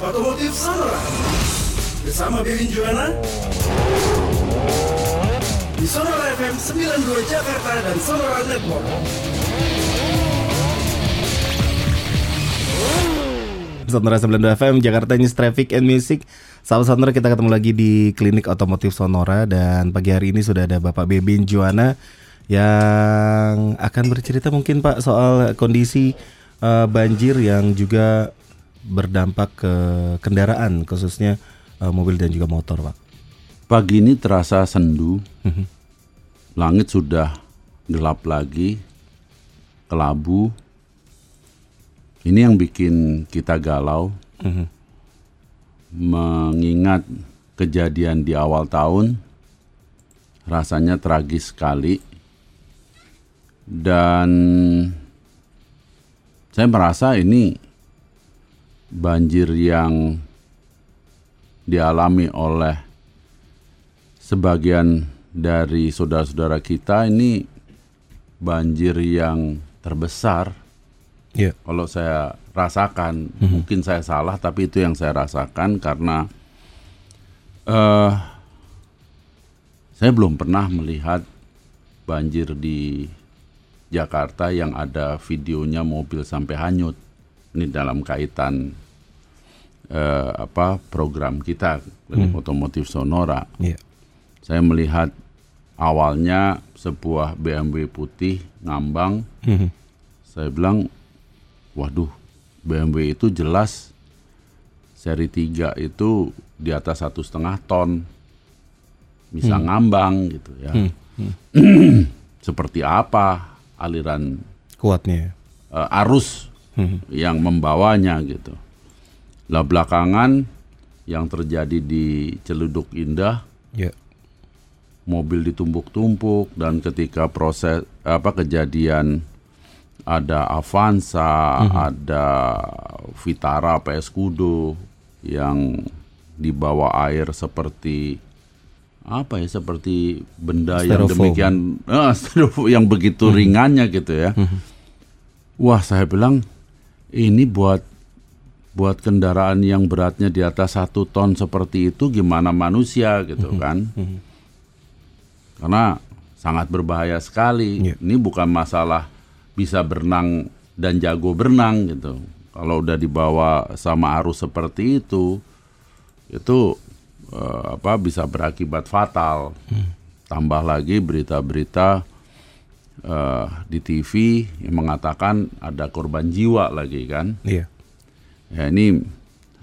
Otomotif Sonora Bersama Bebin Juana Di Sonora FM 92 Jakarta dan Sonora Network. Sonora 92 FM Jakarta News Traffic and Music. Salam Sonora kita ketemu lagi di Klinik Otomotif Sonora Dan pagi hari ini sudah ada Bapak Bebin Juana Yang akan bercerita mungkin Pak soal kondisi uh, banjir yang juga berdampak ke kendaraan Khususnya uh, mobil dan juga motor Pak. Pagi ini terasa sendu. Langit sudah gelap lagi Kelabu. Ini yang bikin kita galau. Mengingat kejadian di awal tahun rasanya tragis sekali. Dan saya merasa ini banjir yang dialami oleh sebagian dari saudara-saudara kita ini banjir yang terbesar. Iya kalau saya rasakan, mungkin saya salah, tapi itu yang saya rasakan karena eh saya belum pernah melihat banjir di Jakarta yang ada videonya mobil sampai hanyut. Ini dalam kaitan eh, apa program kita klinik otomotif Sonora. Iya. Saya melihat awalnya sebuah BMW putih ngambang. Saya bilang, waduh, BMW itu jelas seri 3 itu di atas satu setengah ton, bisa ngambang gitu ya. Seperti apa aliran Kuatnya. eh, arus yang membawanya gitu. Lah belakangan yang terjadi di Celuduk Indah Iya mobil ditumpuk-tumpuk dan ketika proses apa kejadian ada Avanza, ada Vitara PS Kudo yang dibawa air seperti apa ya seperti benda yang demikian eh, styrofoam yang begitu ringannya gitu ya. Wah, saya bilang ini buat buat kendaraan yang beratnya di atas satu ton seperti itu gimana manusia gitu kan? Karena sangat berbahaya sekali. Iya. Ini bukan masalah bisa berenang dan jago berenang gitu. Kalau udah dibawa sama arus seperti itu, itu eh, apa bisa berakibat fatal. Tambah lagi berita-berita eh, di TV yang mengatakan ada korban jiwa lagi kan. Iya Ya ini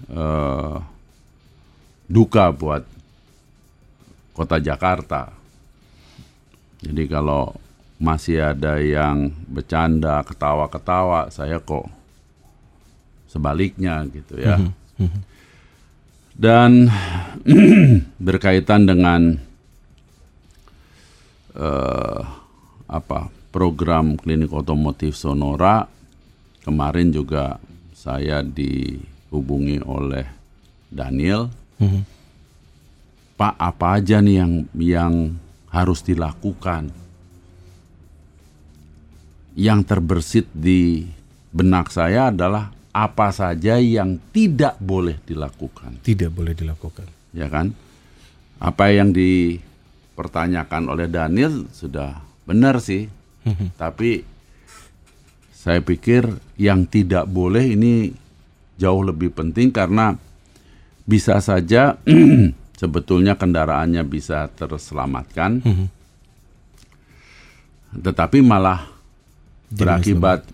eh, duka buat kota Jakarta. Jadi kalau masih ada yang bercanda, ketawa-ketawa, saya kok sebaliknya gitu ya. Dan berkaitan dengan eh, apa program klinik otomotif Sonora kemarin juga saya dihubungi oleh Daniel. Pak apa aja nih yang yang harus dilakukan? Yang terbersit di benak saya adalah apa saja yang tidak boleh dilakukan, Tidak boleh dilakukan ya kan? Apa yang dipertanyakan oleh Daniel sudah benar sih, tapi saya pikir yang tidak boleh ini jauh lebih penting karena bisa saja sebetulnya kendaraannya bisa terselamatkan, tetapi malah berakibat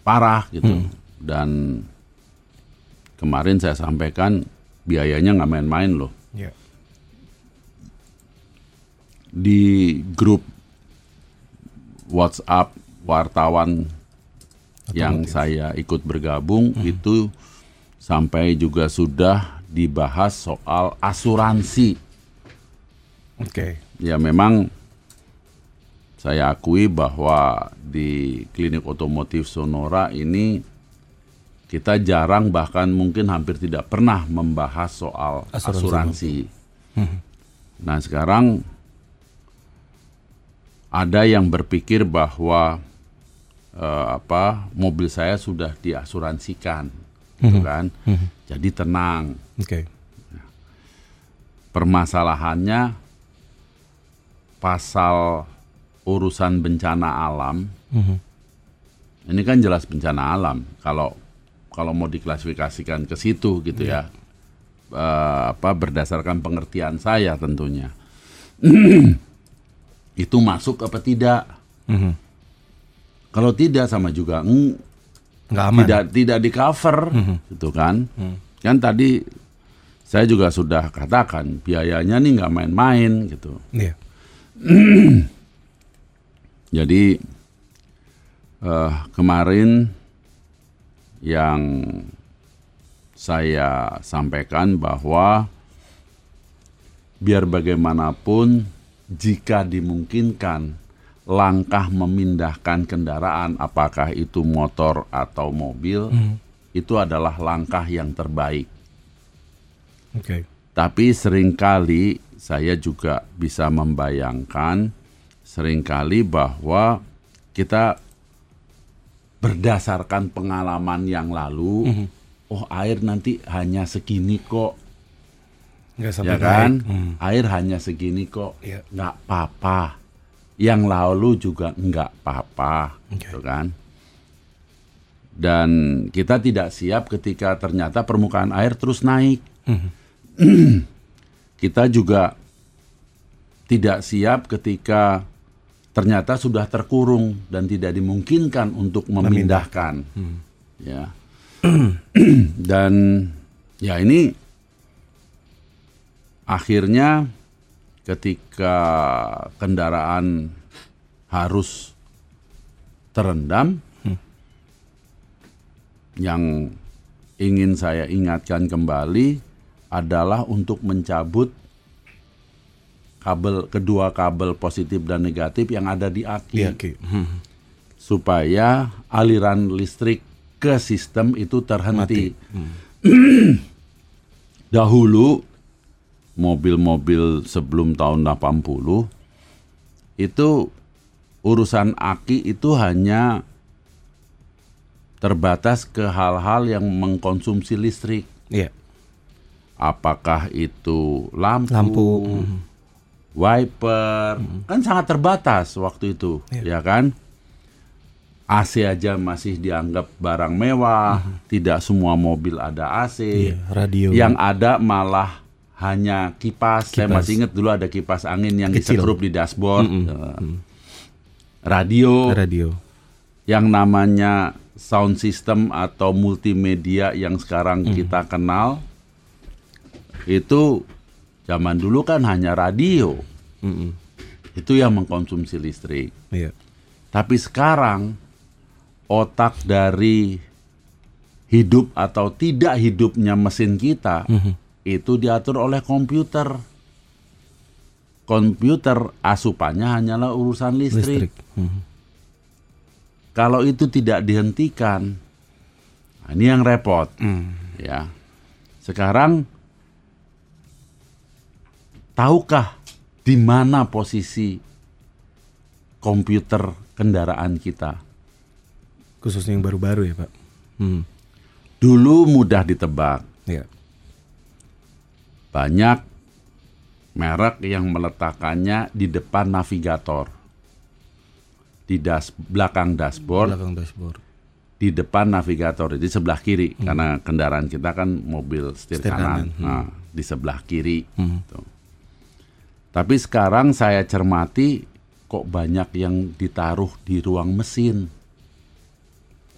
parah gitu. Dan kemarin saya sampaikan biayanya nggak main-main loh. Iya Di grup WhatsApp wartawan yang saya ikut bergabung itu sampai juga sudah dibahas soal asuransi. Oke. Ya memang saya akui bahwa di klinik otomotif Sonora ini kita jarang bahkan mungkin hampir tidak pernah membahas soal Asuransi. asuransi. Nah sekarang ada yang berpikir bahwa eh, apa mobil saya sudah diasuransikan. gitu kan. Jadi tenang. Oke. Permasalahannya pasal urusan bencana alam. Mhm. Ini kan jelas bencana alam. Kalau kalau mau diklasifikasikan ke situ gitu ya. Eh, apa berdasarkan pengertian saya tentunya. Itu masuk apa tidak? Mhm. Kalau tidak sama juga eng- Nggak aman. tidak tidak di cover gitu kan kan tadi saya juga sudah katakan biayanya nih nggak main-main gitu Iya. jadi eh, kemarin yang saya sampaikan bahwa biar bagaimanapun jika dimungkinkan langkah memindahkan kendaraan apakah itu motor atau mobil itu adalah langkah yang terbaik Oke. tapi sering kali saya juga bisa membayangkan sering kali bahwa kita berdasarkan pengalaman yang lalu, oh air nanti hanya segini kok, Nggak sampai ya kan? naik. Hmm. Air hanya segini kok, Iya. nggak apa-apa. Yang lalu juga nggak apa-apa, Oke. gitu kan? Dan kita tidak siap ketika ternyata permukaan air terus naik. kita juga tidak siap ketika ternyata sudah terkurung dan tidak dimungkinkan untuk memindahkan. Ya. dan ya ini akhirnya ketika kendaraan harus terendam yang ingin saya ingatkan kembali adalah untuk mencabut kabel kedua kabel positif dan negatif yang ada di aki Iya, oke. Hmm. supaya aliran listrik ke sistem itu terhenti. Dahulu mobil-mobil sebelum tahun 80 itu urusan aki itu hanya terbatas ke hal-hal yang mengkonsumsi listrik. Iya. Apakah itu lampu, Lampu. wiper, kan sangat terbatas waktu itu, Iya. ya kan? AC aja masih dianggap barang mewah, tidak semua mobil ada AC. Iya, radio. Yang ada malah hanya kipas. Saya Kipas. masih ingat dulu ada kipas angin yang Kecil. disekrup di dashboard. Eh, Radio, radio. yang namanya sound system atau multimedia yang sekarang kita kenal itu zaman dulu kan hanya radio. Mm-mm. Itu yang mengkonsumsi listrik. Iya. Tapi sekarang otak dari hidup atau tidak hidupnya mesin kita itu diatur oleh komputer. Komputer asupannya hanyalah urusan listrik. Listrik. Mhm. Kalau itu tidak dihentikan, nah ini yang repot. Ya. Sekarang tahukah di mana posisi komputer kendaraan kita? Khususnya yang baru-baru ya, Pak. Hmm. Dulu mudah ditebak. Iya. Banyak merek yang meletakkannya di depan navigator. Di das belakang dashboard, Belakang dashboard. di depan navigator, di sebelah kiri karena kendaraan kita kan mobil setir, Setir kanan. kanan, hmm. Nah, di sebelah kiri. gitu. Tapi sekarang saya cermati kok banyak yang ditaruh di ruang mesin,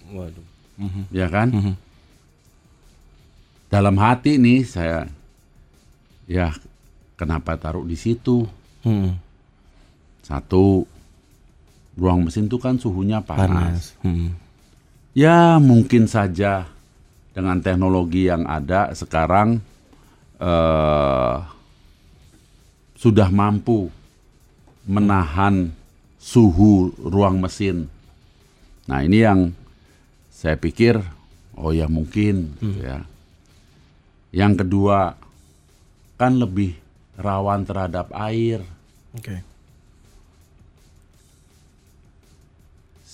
Waduh. ya kan? Dalam hati nih saya ya kenapa taruh di situ? Hmm. Satu, ruang mesin itu kan suhunya panas. Panas. Hmm. Ya mungkin saja dengan teknologi yang ada sekarang eh, sudah mampu menahan suhu ruang mesin. Nah ini yang saya pikir, oh ya mungkin, gitu ya. Yang kedua, kan lebih rawan terhadap air. Oke.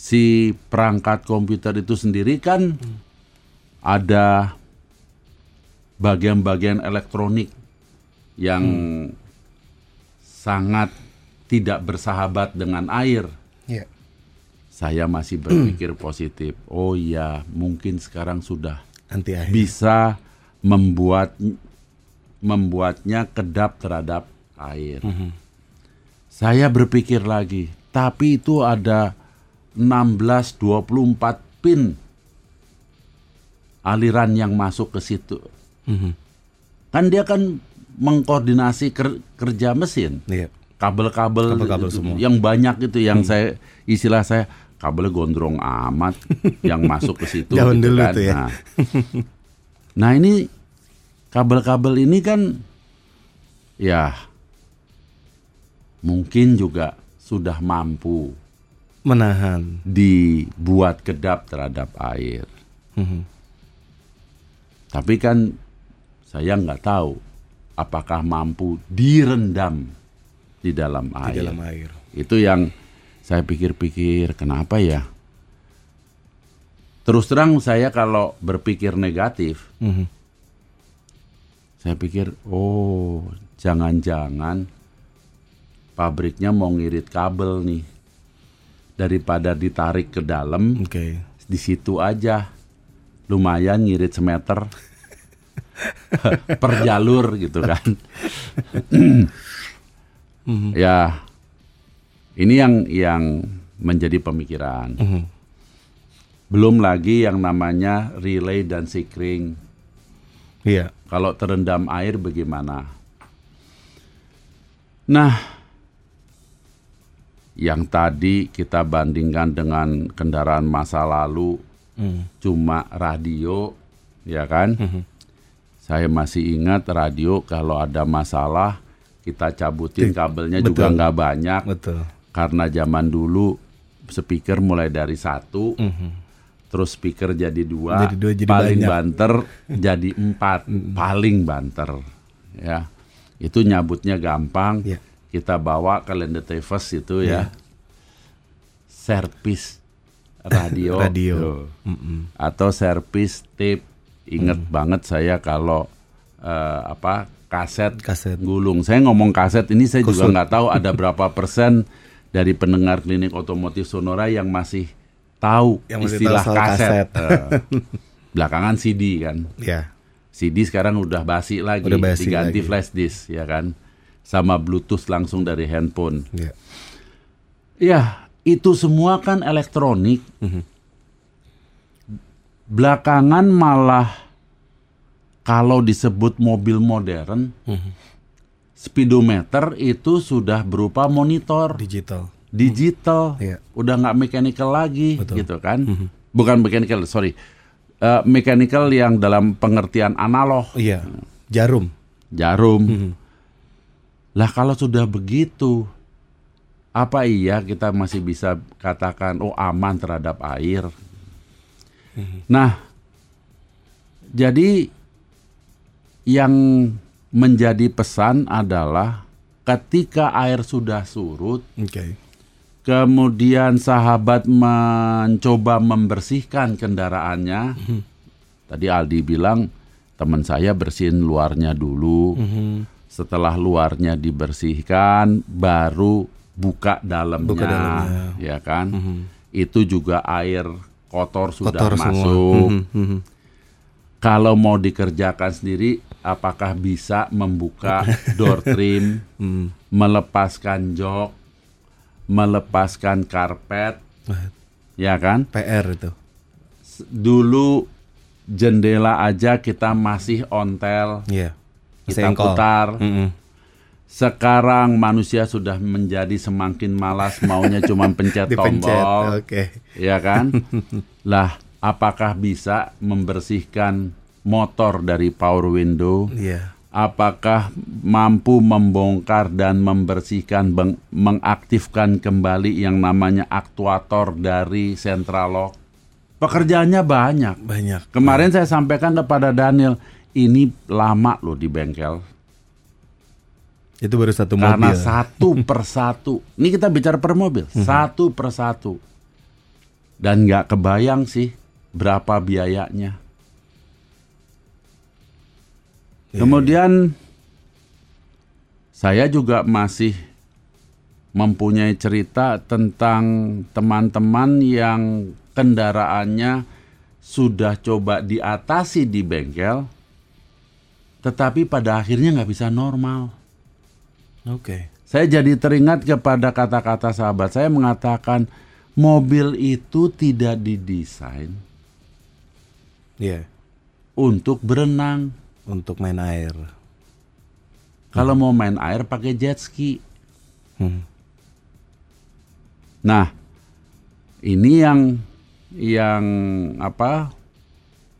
si perangkat komputer itu sendiri kan ada bagian-bagian elektronik yang sangat tidak bersahabat dengan air. Iya. Saya masih berpikir positif. Oh iya, mungkin sekarang sudah Anti air. bisa membuat membuatnya kedap terhadap air. Saya berpikir lagi, tapi itu ada 16 24 pin aliran yang masuk ke situ. Mhm. Kan dia kan mengkoordinasi ker- kerja mesin. Iya. Kabel-kabel itu, yang banyak itu yang saya istilah saya kabelnya gondrong amat yang masuk ke situ gitu dulu kan. tuh ya. Nah, nah ini kabel-kabel ini kan ya mungkin juga sudah mampu Menahan. dibuat kedap terhadap air. Mhm. Tapi kan saya nggak tahu apakah mampu direndam di dalam Di air. dalam air. Itu yang saya pikir-pikir kenapa ya? Terus terang saya kalau berpikir negatif, Mhm. Saya pikir oh jangan-jangan pabriknya mau ngirit kabel nih daripada ditarik ke dalam Oke. di situ aja lumayan ngirit semeter per jalur gitu kan ya ini yang yang menjadi pemikiran Mhm. belum lagi yang namanya relay dan sikring Iya. Kalau terendam air bagaimana nah yang tadi kita bandingkan dengan kendaraan masa lalu Mhm. cuma radio, ya kan? Saya masih ingat radio kalau ada masalah kita cabutin kabelnya juga betul. nggak banyak Betul. karena zaman dulu speaker mulai dari satu, Mhm. Terus speaker jadi dua, Jadi dua, jadi paling banyak. banter jadi empat, paling banter, ya. Itu nyabutnya gampang. Iya. Kita bawa ke Lendeteves itu ya, servis radio, Radio. Tuh atau servis tape. Ingat banget saya kalau eh, apa kaset, Kaset. gulung. Saya ngomong kaset ini saya juga Kusut. nggak tahu ada berapa persen dari pendengar klinik otomotif Sonora yang masih tahu Yang istilah tahu kaset. kaset. Eh, belakangan CD kan. Ya. CD sekarang udah basi lagi, Udah basi diganti lagi. flash disk ya kan, sama Bluetooth langsung dari handphone. Ya. Ya, itu semua kan elektronik. Belakangan malah kalau disebut mobil modern, speedometer itu sudah berupa monitor Digital. Digital, Iya. udah nggak mechanical lagi, Betul. gitu kan? Bukan mechanical, sorry, Eh, mechanical yang dalam pengertian analog, Iya. Jarum. jarum. Lah kalau sudah begitu, apa iya kita masih bisa katakan oh aman terhadap air? Nah, jadi yang menjadi pesan adalah ketika air sudah surut, Oke. Kemudian sahabat mencoba membersihkan kendaraannya. Tadi Aldi bilang teman saya bersihin luarnya dulu. Setelah luarnya dibersihkan, baru buka dalamnya, Buka dalamnya. ya kan? Itu juga air kotor sudah Kotor masuk. Mhm, mhm. Kalau mau dikerjakan sendiri, apakah bisa membuka door trim, melepaskan jok, melepaskan karpet, ya kan? PR itu. Dulu jendela aja kita masih ontel, Iya. kita Sengkol. putar. Mhm. Sekarang manusia sudah menjadi semakin malas, maunya cuma pencet tombol, Oke. ya kan? lah, apakah bisa membersihkan motor dari power window? Iya. Apakah mampu membongkar dan membersihkan beng- mengaktifkan kembali yang namanya aktuator dari central lock pekerjaannya banyak Banyak. kemarin saya sampaikan kepada Daniel ini lama loh di bengkel Itu baru satu karena mobil. satu persatu ini kita bicara per mobil Mhm. satu persatu dan nggak kebayang sih berapa biayanya Kemudian saya juga masih mempunyai cerita tentang teman-teman yang kendaraannya sudah coba diatasi di bengkel, tetapi pada akhirnya nggak bisa normal. Oke. Saya jadi teringat kepada kata-kata sahabat saya mengatakan mobil itu tidak didesain Iya. untuk berenang. Untuk main air. Kalau mau main air pakai jet ski. Hmm. Nah, ini yang yang apa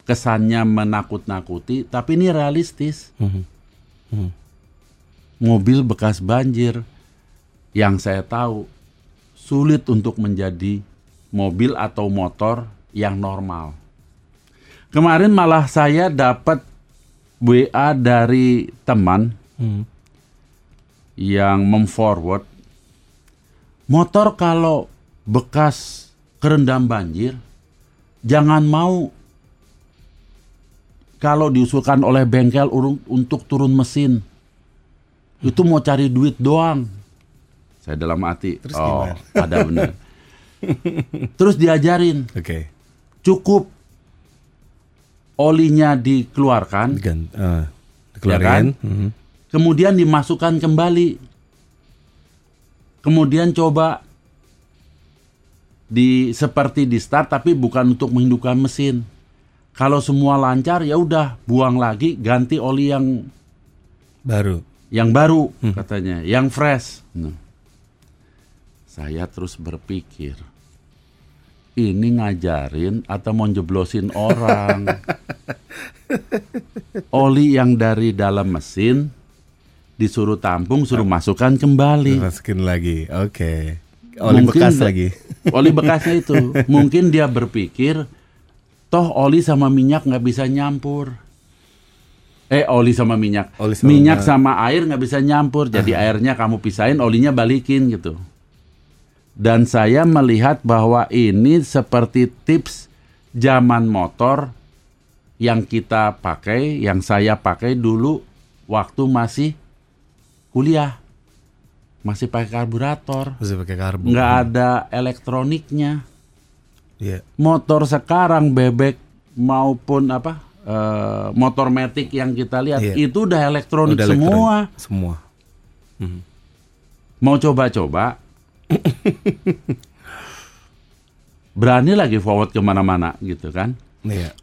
kesannya menakut-nakuti, tapi ini realistis. Mhm. Mhm. Mobil bekas banjir yang saya tahu sulit untuk menjadi mobil atau motor yang normal. Kemarin malah saya dapat WA dari teman Mhm. yang memforward motor kalau bekas kerendam banjir jangan mau kalau diusulkan oleh bengkel untuk turun mesin itu mau cari duit doang saya dalam hati Terus oh gimana?" ada benar terus diajarin Oke. cukup olinya dikeluarkan Gan- eh, Ya kan? Mhm. kemudian dimasukkan kembali. Kemudian coba di seperti di start tapi bukan untuk menghidupkan mesin. Kalau semua lancar ya udah buang lagi ganti oli yang Baru. yang baru katanya, yang fresh. Nah, saya terus berpikir ini ngajarin atau mau jeblosin orang. Oli yang dari dalam mesin disuruh tampung, suruh masukkan kembali. Masukin lagi. Oke. Oli Mungkin bekas lagi. Oli bekasnya itu. Mungkin dia berpikir, toh oli sama minyak nggak bisa nyampur. Eh, oli sama minyak. Oli sama minyak minyak. sama air nggak bisa nyampur. Jadi airnya kamu pisahin, olinya balikin gitu. Dan saya melihat bahwa ini seperti tips zaman motor yang kita pakai, yang saya pakai dulu waktu masih kuliah. Masih pakai karburator Masih pakai karbu. nggak ada elektroniknya. Iya. Motor sekarang bebek maupun apa eh, motor metik yang kita lihat Iya. itu udah elektronik Udah semua. elektronik. Semua. Mau coba-coba, berani lagi forward ke mana-mana gitu kan? Iya.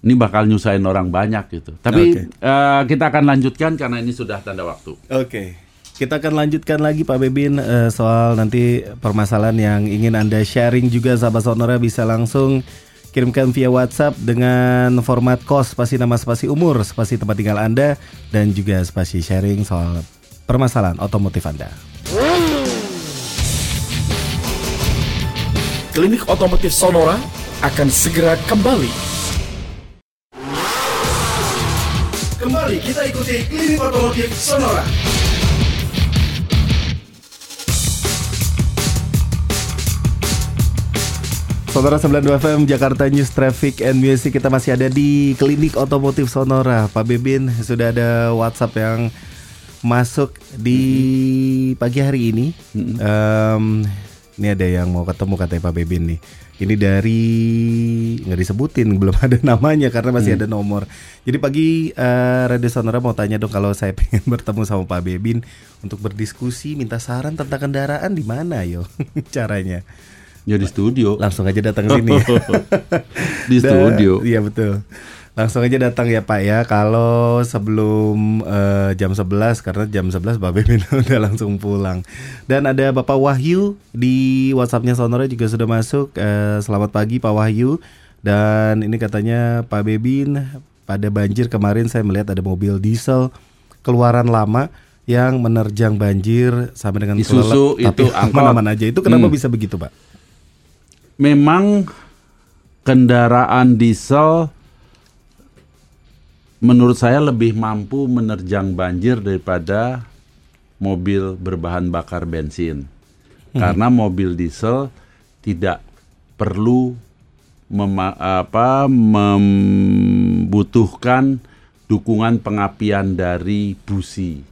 Ini bakal nyusahin orang banyak gitu. Tapi Oke. eh, kita akan lanjutkan karena ini sudah tanda waktu. Oke. Kita akan lanjutkan lagi Pak Bebin eh, soal nanti permasalahan yang ingin Anda sharing juga sahabat sonora bisa langsung kirimkan via WhatsApp dengan format kos spasi nama spasi umur spasi tempat tinggal Anda dan juga spasi sharing soal permasalahan otomotif Anda. Klinik Otomotif Sonora akan segera kembali. Kembali kita ikuti Klinik Otomotif Sonora. Sonora 92 FM Jakarta News Traffic and Music kita masih ada di Klinik Otomotif Sonora. Pak Bebin sudah ada WhatsApp yang masuk di pagi hari ini. Em, ini ada yang mau ketemu katanya Pak Bebin nih. Ini dari nggak disebutin belum ada namanya karena masih ada nomor. Jadi pagi eh, Radio Sonora mau tanya dong kalau saya pengen bertemu sama Pak Bebin untuk berdiskusi minta saran tentang kendaraan di mana yo caranya. Jadi studio. Langsung aja datang sini. Di studio. Iya betul. Langsung aja datang ya Pak ya. Kalau sebelum eh, jam 11 karena jam 11 Pak Bebin udah langsung pulang. Dan ada Bapak Wahyu di WhatsAppnya Sonora juga sudah masuk. Eh, selamat pagi Pak Wahyu. Dan ini katanya Pak Bebin pada banjir kemarin saya melihat ada mobil diesel keluaran lama yang menerjang banjir sampai dengan Isuzu itu aman-aman aja. Itu kenapa Hmm. bisa begitu Pak? memang kendaraan diesel menurut saya lebih mampu menerjang banjir daripada mobil berbahan bakar bensin. Karena mobil diesel tidak perlu mema- apa membutuhkan dukungan pengapian dari busi.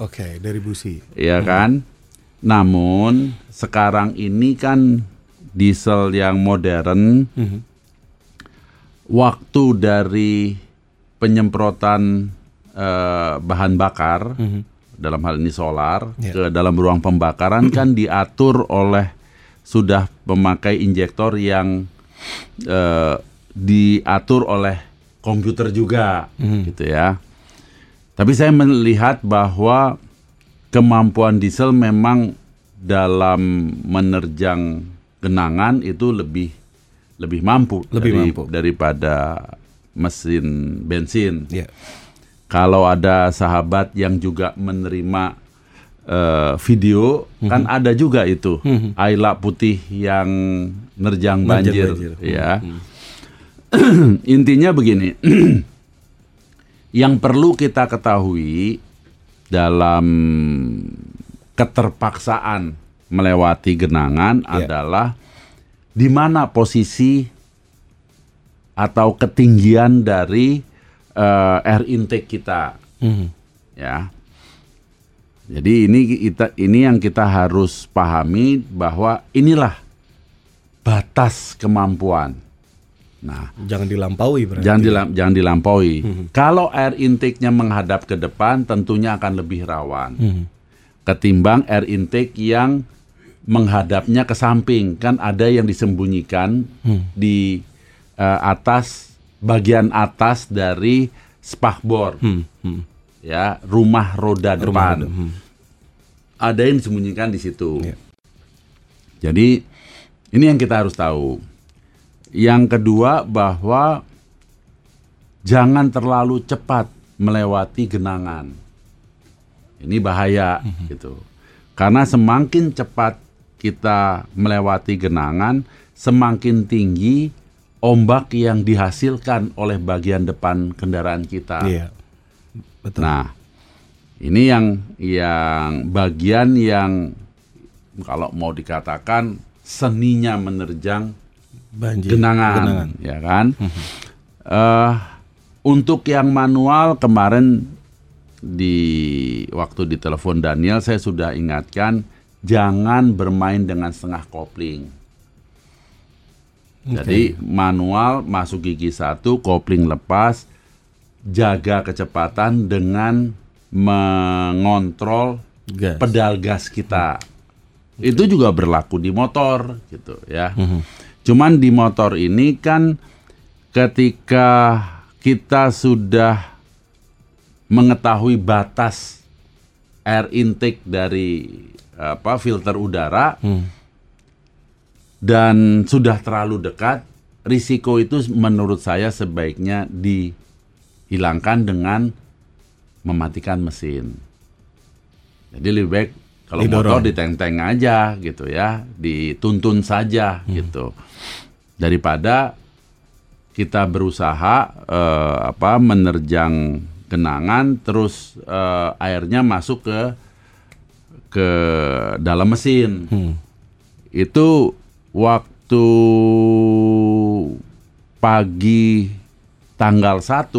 Oke, dari busi. ya kan? Namun sekarang ini kan diesel yang modern, waktu dari penyemprotan eh, bahan bakar dalam hal ini solar Ya. ke dalam ruang pembakaran kan diatur oleh sudah memakai injektor yang eh, diatur oleh komputer juga, gitu ya. Tapi saya melihat bahwa kemampuan diesel memang dalam menerjang genangan itu lebih lebih mampu Lebih dari- mampu. daripada mesin bensin. Ya. Kalau ada sahabat yang juga menerima eh, video, kan ada juga itu Ayla putih yang nerjang banjir, banjir. ya. Intinya begini, yang perlu kita ketahui dalam keterpaksaan melewati genangan Ya. adalah di mana posisi atau ketinggian dari eh, air intake kita, Mhm. ya. Jadi ini kita ini yang kita harus pahami bahwa inilah batas kemampuan. Nah, Jangan dilampaui berarti. jangan dilam- jangan dilampaui. Kalau air intake-nya menghadap ke depan, tentunya akan lebih rawan Mhm. ketimbang air intake yang menghadapnya ke samping. Kan ada yang disembunyikan di eh, atas bagian atas dari spakbor, Hmm, hmm. ya rumah roda depan. roda, hmm. Ada yang disembunyikan di situ. Iya. Jadi ini yang kita harus tahu. Yang kedua bahwa jangan terlalu cepat melewati genangan. Ini bahaya gitu. Karena semakin cepat kita melewati genangan, semakin tinggi ombak yang dihasilkan oleh bagian depan kendaraan kita. Iya. Betul. Nah, ini yang yang bagian yang kalau mau dikatakan seninya menerjang Banjir. genangan, ya kan? Eh, untuk yang manual kemarin di waktu di telepon Daniel saya sudah ingatkan jangan bermain dengan setengah kopling. Jadi manual masuk gigi satu, kopling lepas, jaga kecepatan dengan mengontrol Gas. pedal gas kita. Itu juga berlaku di motor gitu ya. Cuman di motor ini kan ketika kita sudah mengetahui batas air intake dari apa filter udara dan sudah terlalu dekat, risiko itu menurut saya sebaiknya dihilangkan dengan mematikan mesin. Jadi lebih baik kalau Didorong. motor diteng-teng aja gitu ya, dituntun saja gitu. Daripada kita berusaha eh, apa menerjang genangan terus eh, airnya masuk ke ke dalam mesin. Itu waktu pagi tanggal 1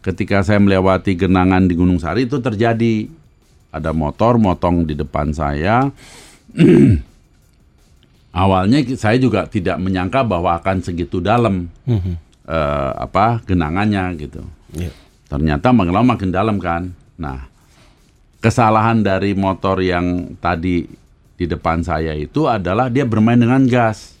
ketika saya melewati genangan di Gunung Sari itu terjadi ada motor motong di depan saya. Awalnya saya juga tidak menyangka bahwa akan segitu dalam Mhm. eh, apa genangannya gitu. Iya. Ternyata makin lama makin dalam kan. Nah, kesalahan dari motor yang tadi di depan saya itu adalah dia bermain dengan gas.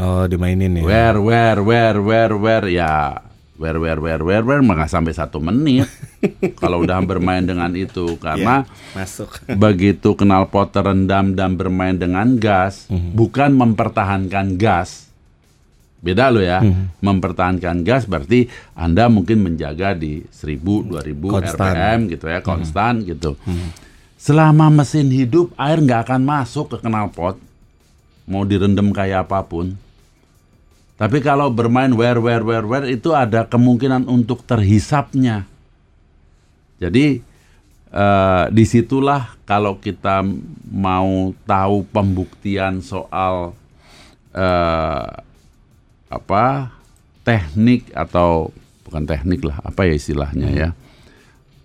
Oh, dimainin ya. Where, where, where, where, where, ya, where, where, where, where, where, nggak sampai satu menit. Kalau udah bermain dengan itu, karena Masuk. begitu knalpot terendam dan bermain dengan gas, bukan mempertahankan gas. Beda lo ya, mempertahankan gas berarti Anda mungkin menjaga di 1000, 2000 Konstan. RPM gitu ya, konstan gitu. Selama mesin hidup, air nggak akan masuk ke knalpot, mau direndam kayak apa pun. Tapi kalau bermain wear, wear, wear, wear, itu ada kemungkinan untuk terhisapnya. Jadi eh, di situlah kalau kita mau tahu pembuktian soal eh, apa teknik atau bukan teknik lah, apa ya istilahnya ya.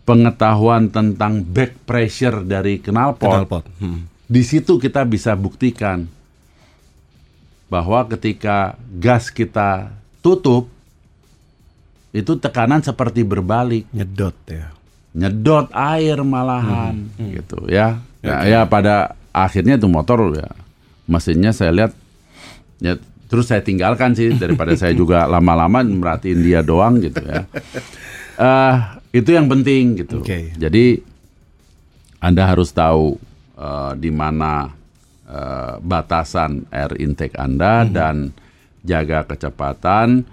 Pengetahuan tentang back pressure dari knalpot. Knalpot. Hmm. Di situ kita bisa buktikan bahwa ketika gas kita tutup itu tekanan seperti berbalik, Nyedot ya. nyedot air malahan gitu ya. Ya, ya pada akhirnya itu motor ya mesinnya saya lihat ya terus saya tinggalkan sih daripada saya juga lama-lama merhatiin dia doang gitu ya. Eh itu yang penting gitu. Oke. Jadi Anda harus tahu eh, di mana eh, batasan air intake Anda dan jaga kecepatan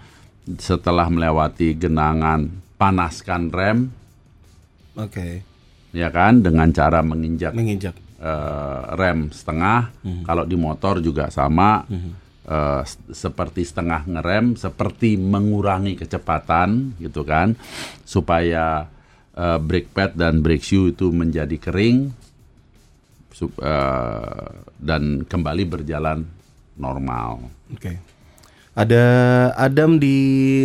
setelah melewati genangan panaskan rem Oke. ya kan dengan cara menginjak Menginjak. eh, rem setengah. Kalau di motor juga sama, eh, s- seperti setengah ngerem, seperti mengurangi kecepatan, gitu kan, supaya eh, brake pad dan brake shoe itu menjadi kering sup- eh, dan kembali berjalan normal. Oke. Ada Adam di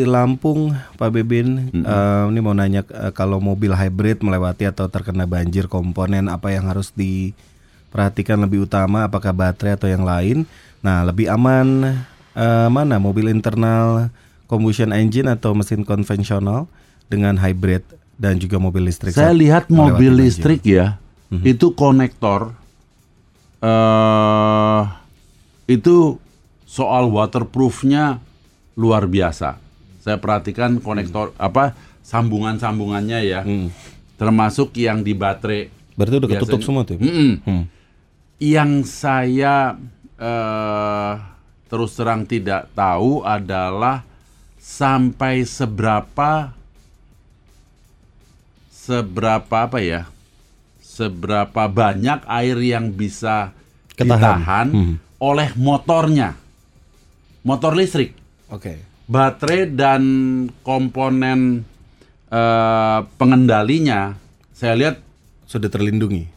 Lampung, Pak Bebin. Eh, ini mau nanya eh, kalau mobil hybrid melewati atau terkena banjir komponen apa yang harus diperhatikan lebih utama? Apakah baterai atau yang lain? Nah, lebih aman eh, mana mobil internal combustion engine atau mesin konvensional dengan hybrid dan juga mobil listrik? Saya lihat mobil listrik ya, itu konektor eh itu soal waterproofnya luar biasa. Saya perhatikan konektor apa sambungan-sambungannya ya, termasuk yang di baterai. Berarti udah ketutup Biasanya- semua tuh. Hmm. Yang saya eh, terus terang tidak tahu adalah sampai seberapa seberapa apa ya? Seberapa banyak air yang bisa Ketahan. ditahan Hmm. oleh motornya. Motor listrik, Oke. baterai dan komponen eh, pengendalinya saya lihat Sudah terlindungi.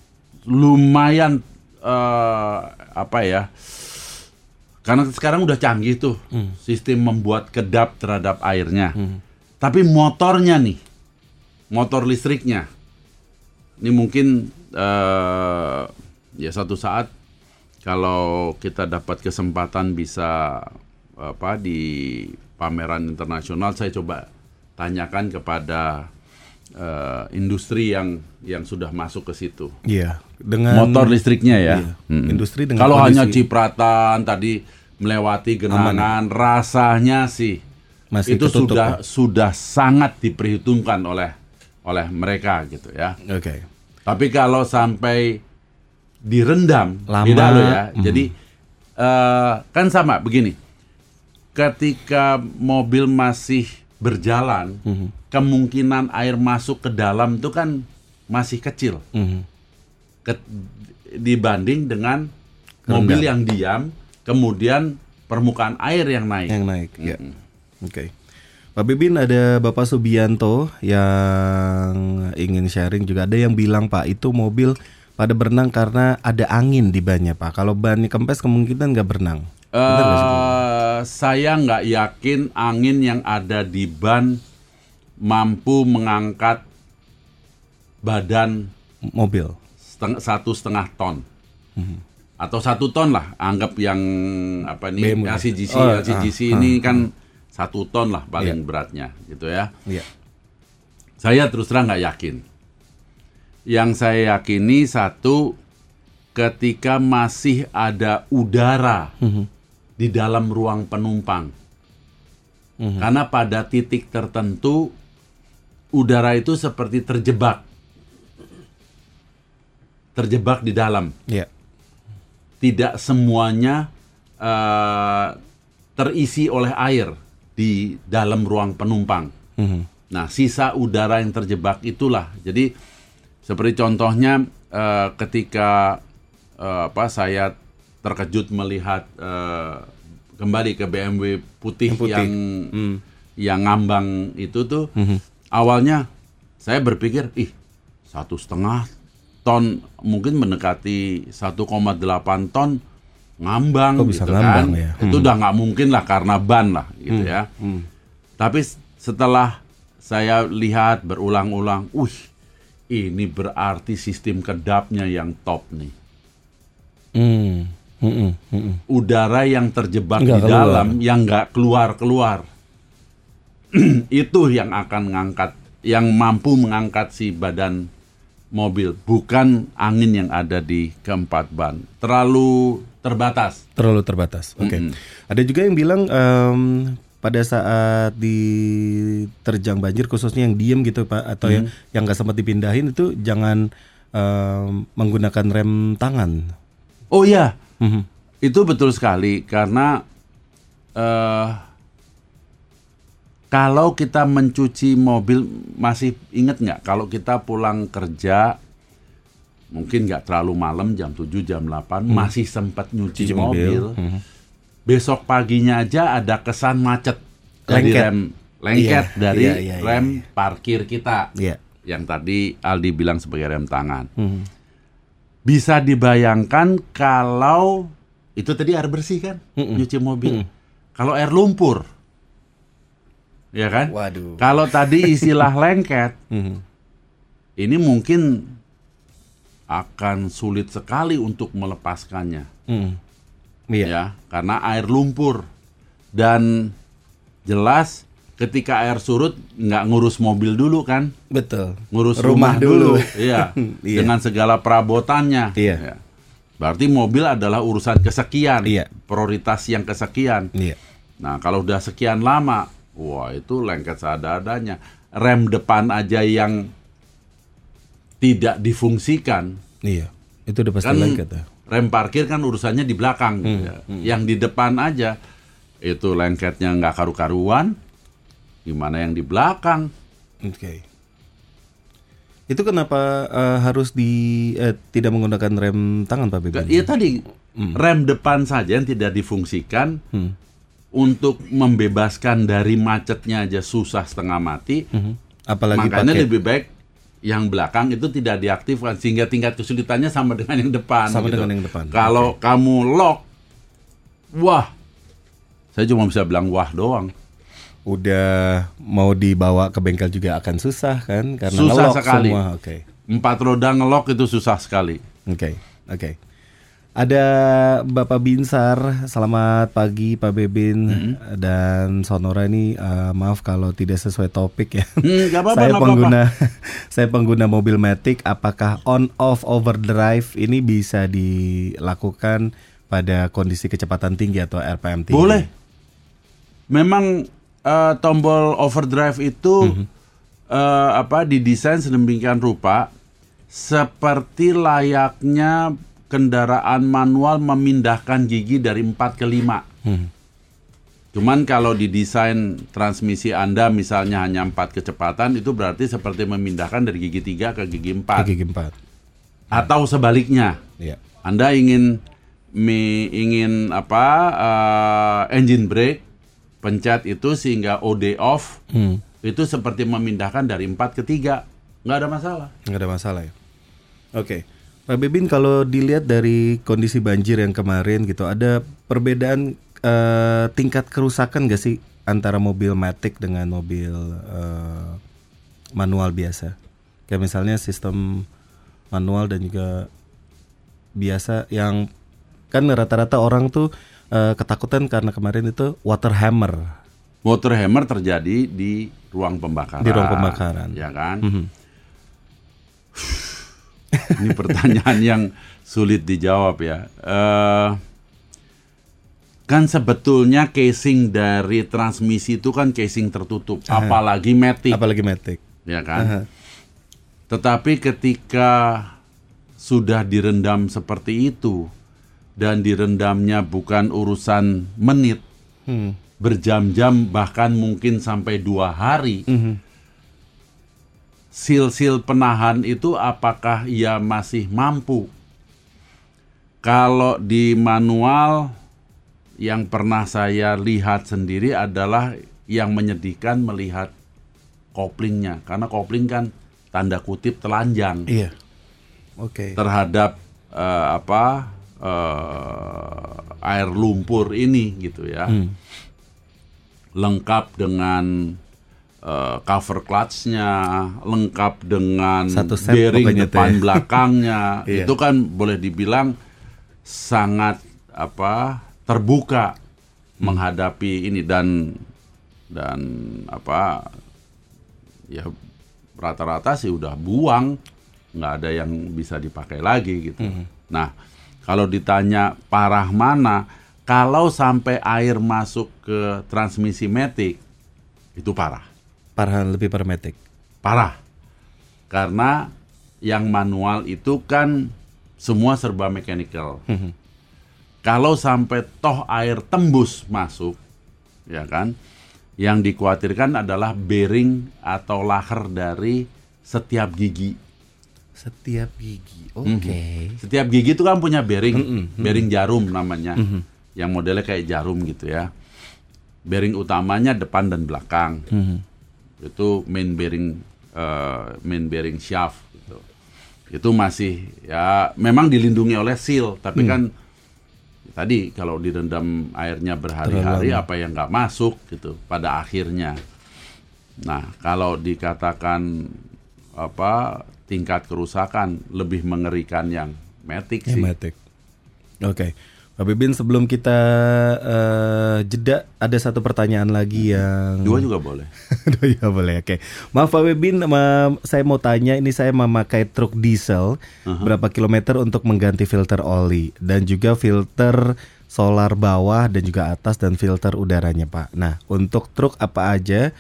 lumayan eh, apa ya karena sekarang udah canggih tuh sistem membuat kedap terhadap airnya. Tapi motornya nih motor listriknya ini mungkin eh, ya satu saat kalau kita dapat kesempatan bisa apa di pameran internasional saya coba tanyakan kepada eh, industri yang yang sudah masuk ke situ. Iya, dengan motor listriknya ya. Iya. Mm-mm. Industri dengan kalau hanya cipratan tadi melewati genangan, rasanya sih Masih itu ketutup, sudah ya? sudah sangat diperhitungkan oleh oleh mereka gitu ya. Oke. Tapi kalau sampai direndam, Lama. beda loh ya. Mhm. Jadi eh, kan sama begini. Ketika mobil masih berjalan, Mhm. kemungkinan air masuk ke dalam itu kan masih kecil Mhm. Ke- dibanding dengan mobil yang diam, kemudian permukaan air yang naik. Yang naik, ya. Oke. Pak Bibin ada Bapak Subianto yang ingin sharing juga ada yang bilang Pak itu mobil pada berenang karena ada angin di bannya Pak. Kalau bannya kempes kemungkinan nggak berenang. Sih, Pak? Eh, saya nggak yakin angin yang ada di ban mampu mengangkat badan Mobil. Seteng- satu setengah ton Mhm. atau satu ton lah anggap yang apa nih BMW. LCGC Oh, LCGC ah, ini ah, kan satu ton lah paling beratnya gitu ya Iya. saya terus terang nggak yakin yang saya yakini satu ketika masih ada udara Mhm. di dalam ruang penumpang Mhm. karena pada titik tertentu udara itu seperti terjebak terjebak di dalam Iya. tidak semuanya eh, terisi oleh air di dalam ruang penumpang. Mhm. Nah, sisa udara yang terjebak itulah. Jadi seperti contohnya eh, ketika eh, apa saya terkejut melihat eh, kembali ke BMW putih Yang putih. yang Hmm. yang ngambang itu tuh Mhm. awalnya saya berpikir ih satu setengah ton mungkin mendekati 1,8 ton ngambang Kok bisa gitu ngambang kan ya? itu udah nggak mungkin lah karena ban lah gitu ya Hmm. tapi setelah saya lihat berulang-ulang, wih, ini berarti sistem kedapnya yang top nih. Hmm. Mm-mm, mm-mm. Udara yang terjebak Nggak di keluar. dalam yang nggak keluar-keluar. Itu yang akan mengangkat, yang mampu mengangkat si badan mobil, bukan angin yang ada di keempat ban. Terlalu terbatas. Terlalu terbatas. Oke. Mm-mm. Ada juga yang bilang em, pada saat diterjang banjir khususnya yang diem gitu Pak atau yang yang nggak sempat dipindahin itu jangan em, menggunakan rem tangan. Oh iya, Mhm. Itu betul sekali karena eh kalau kita mencuci mobil masih ingat nggak kalau kita pulang kerja mungkin nggak terlalu malam jam 7 jam 8 masih sempat nyuci Cuci mobil. mobil. Mhm. Besok paginya aja ada kesan macet dari Lengket. rem lengket Iya, dari iya, iya, iya, rem iya. parkir kita Iya. yang tadi Aldi bilang sebagai rem tangan. Mhm. Bisa dibayangkan kalau itu tadi air bersih kan, Mm-mm. nyuci mobil. Kalau air lumpur, ya kan? Waduh. Kalau tadi istilah lengket, Mhm. ini mungkin akan sulit sekali untuk melepaskannya, Mhm. Iya. ya, karena air lumpur dan jelas ketika air surut nggak ngurus mobil dulu kan, Betul. ngurus Rumah rumah, dulu. dulu, iya, Iya. dengan segala perabotannya. Iya. Ya. Berarti mobil adalah urusan kesekian, Iya. prioritas yang kesekian. Iya. Nah, kalau udah sekian lama, wah itu lengket seadanya. Rem depan aja yang tidak difungsikan, Iya. Itu udah pasti kan lengket ya. rem parkir kan urusannya di belakang, Hmm, ya. yang di depan aja itu lengketnya nggak karu-karuan, gimana yang di belakang? Oke. Itu kenapa eh, harus di eh, tidak menggunakan rem tangan Pak Beben? Iya tadi rem depan saja yang tidak difungsikan Hmm. Untuk membebaskan dari macetnya aja susah setengah mati. Mhm. Apalagi Makanya pakai lebih baik yang belakang itu tidak diaktifkan sehingga tingkat kesulitannya sama dengan yang depan. Sama gitu. dengan yang depan. Kalau kamu lock, wah, saya cuma bisa bilang wah doang. udah mau dibawa ke bengkel juga akan susah kan karena Susah ngelok sekali. semua. Oke. Empat roda ngelock itu susah sekali. Oke. Oke. Ada Bapak Binsar, selamat pagi Pak Bebin dan Sonora ini eh, maaf kalau tidak sesuai topik ya. Hmm, nggak apa-apa, saya nggak pengguna saya pengguna mobil Matic, apakah on off overdrive ini bisa dilakukan pada kondisi kecepatan tinggi atau RPM tinggi? Boleh. Memang eh, tombol overdrive itu Mhm. eh, apa didesain sedemikian rupa seperti layaknya kendaraan manual memindahkan gigi dari 4 ke 5. Hmm. Cuman kalau didesain transmisi Anda misalnya hanya 4 kecepatan itu berarti seperti memindahkan dari gigi 3 ke gigi 4 Ke gigi 4. atau sebaliknya. Iya. Anda ingin mi, ingin apa eh, engine brake pencet itu sehingga OD off Hmm. itu seperti memindahkan dari 4 ke 3 nggak ada masalah. nggak ada masalah ya. Oke, Pak Bebin kalau dilihat dari kondisi banjir yang kemarin gitu, ada perbedaan eh, tingkat kerusakan gak sih antara mobil matic dengan mobil eh, manual biasa? Kayak misalnya sistem manual dan juga biasa yang kan rata-rata orang tuh eh, ketakutan karena kemarin itu water hammer. Water hammer terjadi di ruang pembakaran. Di ruang pembakaran. Ya kan? Mhm. Ini pertanyaan yang sulit dijawab ya. Eh, kan sebetulnya casing dari transmisi itu kan casing tertutup, apalagi matic, Apalagi matic. ya kan? Aha. Tetapi ketika sudah direndam seperti itu dan direndamnya bukan urusan menit, Hmm. berjam-jam bahkan mungkin sampai dua hari, Mhm. Sil-sil penahan itu apakah ia masih mampu? Kalau di manual yang pernah saya lihat sendiri adalah yang menyedihkan melihat koplingnya karena kopling kan tanda kutip telanjang Iya. Oke. terhadap eh, apa eh, air lumpur ini gitu ya Hmm. lengkap dengan eh, cover clutch-nya lengkap dengan Satu bearing depan ya. belakangnya. Iya. Itu kan boleh dibilang sangat apa terbuka menghadapi ini dan dan apa ya rata-rata sih udah buang nggak ada yang bisa dipakai lagi gitu. Nah kalau ditanya parah mana, kalau sampai air masuk ke transmisi metik itu parah, Parah lebih parmetik. parah. Karena yang manual itu kan semua serba mechanical. Kalau sampai toh air tembus masuk, ya kan, yang dikhawatirkan adalah bearing atau laher dari setiap gigi. Setiap gigi. Oke. Setiap gigi itu kan punya bearing, bearing jarum namanya, yang modelnya kayak jarum gitu ya. Bearing utamanya depan dan belakang, itu main bearing, eh, main bearing shaft gitu. Itu masih ya memang dilindungi oleh seal, tapi kan tadi kalau direndam airnya berhari-hari apa yang nggak masuk gitu pada akhirnya. Nah kalau dikatakan apa tingkat kerusakan lebih mengerikan yang metik sih. Matic. Oke. Pak Bibin sebelum kita eh, jeda ada satu pertanyaan lagi yang Dua juga boleh. Dua juga boleh. Oke. Maaf Pak Bibin, ma- saya mau tanya ini saya memakai truk diesel berapa kilometer untuk mengganti filter oli dan juga filter solar bawah dan juga atas dan filter udaranya Pak. Nah untuk truk apa aja?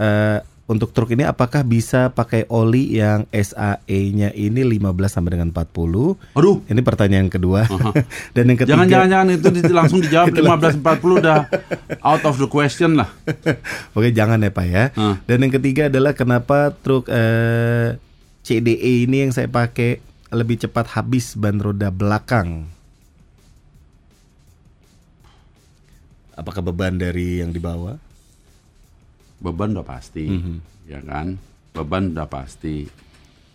eh, untuk truk ini apakah bisa pakai oli yang SAE-nya ini 15 sampai dengan 40? Aduh, Ini pertanyaan kedua. Dan yang ketiga jangan jangan jangan itu di- langsung dijawab 1540 udah out of the question lah. Oke jangan ya Pak ya. Hmm. Dan yang ketiga adalah kenapa truk eh, CDE ini yang saya pakai lebih cepat habis ban roda belakang. Apakah beban dari yang dibawa? Beban udah pasti, Mhm. ya kan? Beban udah pasti.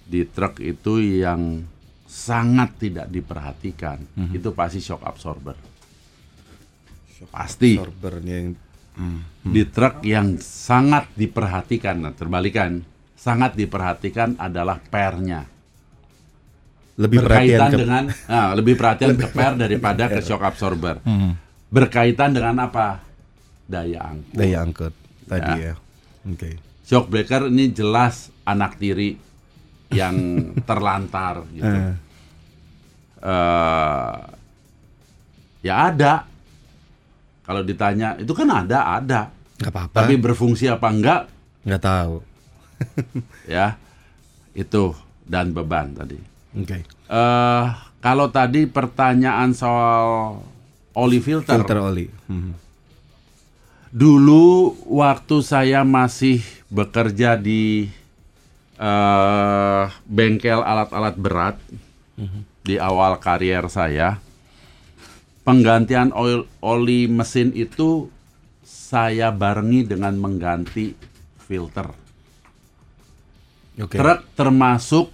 Di truk itu yang sangat tidak diperhatikan, Mhm. itu pasti shock absorber. Pasti. Sorbernya yang Di truk yang sangat diperhatikan, nah, terbalikan, sangat diperhatikan adalah pernya. lebih perhatian berkaitan ke dengan nah, lebih perhatian ke per daripada ke shock absorber. Mhm. Berkaitan dengan apa? Daya angkut. daya angkut tadi ya. Oke. Shock breaker ini jelas anak tiri yang terlantar gitu. Eh, Eh, ya ada. Kalau ditanya itu kan ada, ada. nggak apa-apa. Tapi berfungsi apa enggak? nggak tahu. Ya, itu dan beban tadi. Oke. eh kalau tadi pertanyaan soal oli filter, Filter oli. Mhm. Dulu waktu saya masih bekerja di eh bengkel alat-alat berat di awal karier saya, penggantian oil oli mesin itu saya barengi dengan mengganti filter. Oke. Truk termasuk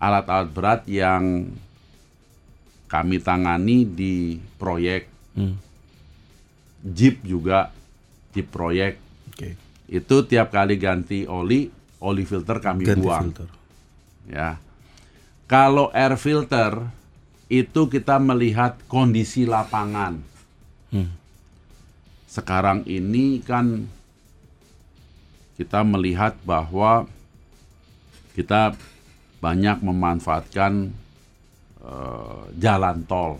alat-alat berat yang kami tangani di proyek Hmm. Jeep juga di proyek Oke. itu tiap kali ganti oli oli filter kami Ganti buang filter. ya kalau air filter itu kita melihat kondisi lapangan Hmm. sekarang ini kan kita melihat bahwa kita banyak memanfaatkan eh, jalan tol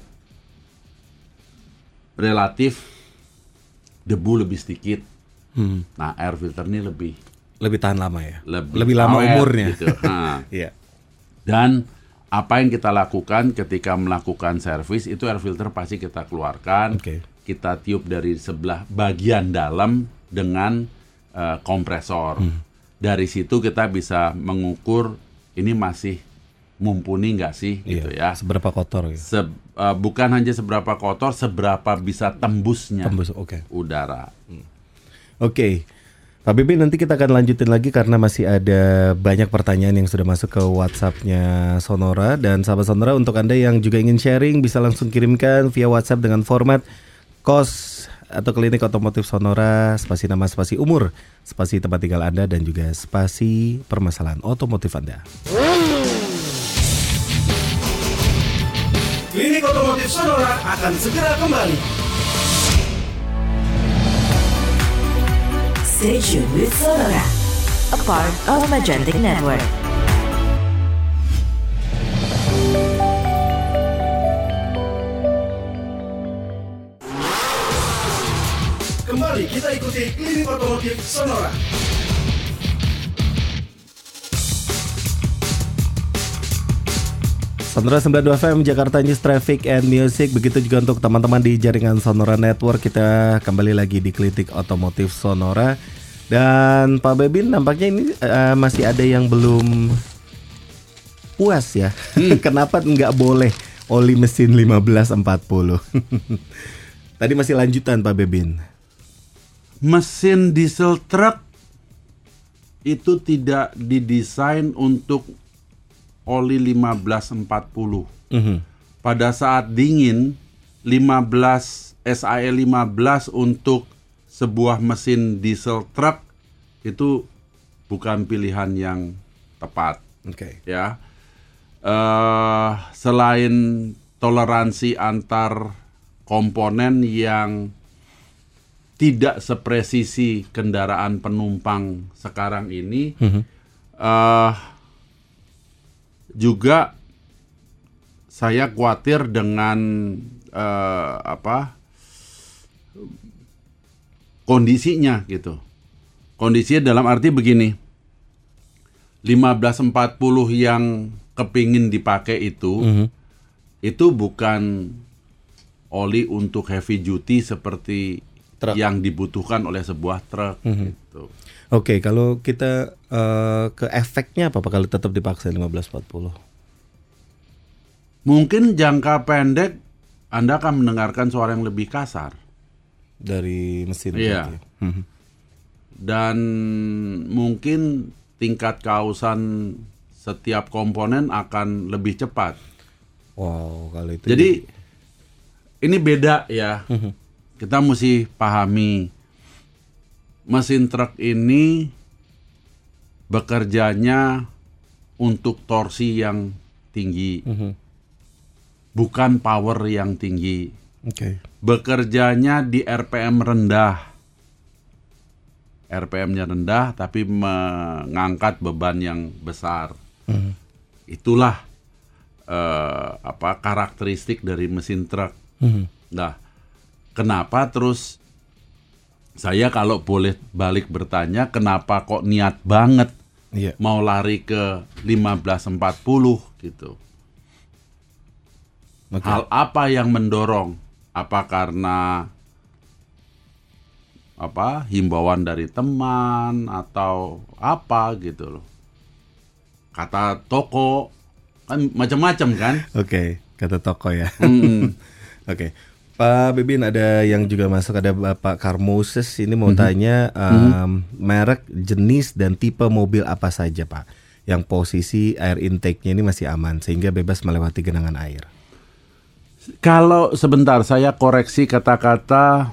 relatif debu lebih sedikit Hmm. nah air filter ini lebih Lebih tahan lama ya. lebih, lama awet umurnya. gitu. Nah, Iya. dan apa yang kita lakukan ketika melakukan servis itu air filter pasti kita keluarkan, Oke. kita tiup dari sebelah bagian dalam dengan eh, kompresor. Hmm. Dari situ kita bisa mengukur ini masih mumpuni nggak sih, gitu Iya. ya. Seberapa kotor ya? Se- eh, bukan hanya seberapa kotor, seberapa bisa tembusnya Tembus. Oke. udara. Oke. Pak Bibi nanti kita akan lanjutin lagi karena masih ada banyak pertanyaan yang sudah masuk ke WhatsApp-nya Sonora dan sahabat Sonora untuk Anda yang juga ingin sharing bisa langsung kirimkan via WhatsApp dengan format kos atau klinik otomotif Sonora, spasi nama, spasi umur, spasi tempat tinggal Anda dan juga spasi permasalahan otomotif Anda. Klinik Otomotif Sonora akan segera kembali. Stay tuned with Sonora, a part of Magentic Network. Kembali kita ikuti Klinik Otomotif Sonora. Sonora 92 FM Jakarta News Traffic and Music. Begitu juga untuk teman-teman di jaringan Sonora Network Kita kembali lagi di Klinik Otomotif Sonora. Dan Pak Bebin nampaknya ini eh, masih ada yang belum puas ya. Kenapa nggak boleh oli mesin 1540 Tadi masih lanjutan Pak Bebin. Mesin diesel truk itu tidak didesain untuk oli 1540. Mhm. Pada saat dingin 15 SAE 15 untuk sebuah mesin diesel truk itu bukan pilihan yang tepat Oke ya. eh selain toleransi antar komponen yang tidak sepresisi kendaraan penumpang sekarang ini, eh juga saya khawatir dengan eh, apa kondisinya gitu. Kondisinya dalam arti begini. 1540 yang kepingin dipakai itu itu bukan oli untuk heavy duty seperti Truk. yang dibutuhkan oleh sebuah truk gitu. Oke, kalau kita eh, ke efeknya apa kalau tetap dipaksa 1540? Mungkin jangka pendek Anda akan mendengarkan suara yang lebih kasar Dari mesin Iya. berarti. Mhm. dan mungkin tingkat kausan setiap komponen akan lebih cepat. Wow, kalau itu Jadi ini beda ya. Kita mesti pahami mesin truk ini bekerjanya untuk torsi yang tinggi. Bukan power yang tinggi. Oke. Bekerjanya di RPM rendah. RPM-nya rendah tapi mengangkat beban yang besar. Itulah eh, apa karakteristik dari mesin truk. Nah, kenapa terus saya kalau boleh balik bertanya kenapa kok niat banget Iya. mau lari ke 1540 gitu. Oke. Hal apa yang mendorong? Apa karena apa himbauan dari teman atau apa gitu loh? Kata toko kan macam-macam kan? Oke, kata toko ya. Mm. Oke. Pak Bebin ada yang juga masuk ada Bapak Karmoses ini mau Mhm. tanya em, merek, jenis dan tipe mobil apa saja Pak yang posisi air intake-nya ini masih aman sehingga bebas melewati genangan air. Kalau sebentar saya koreksi kata-kata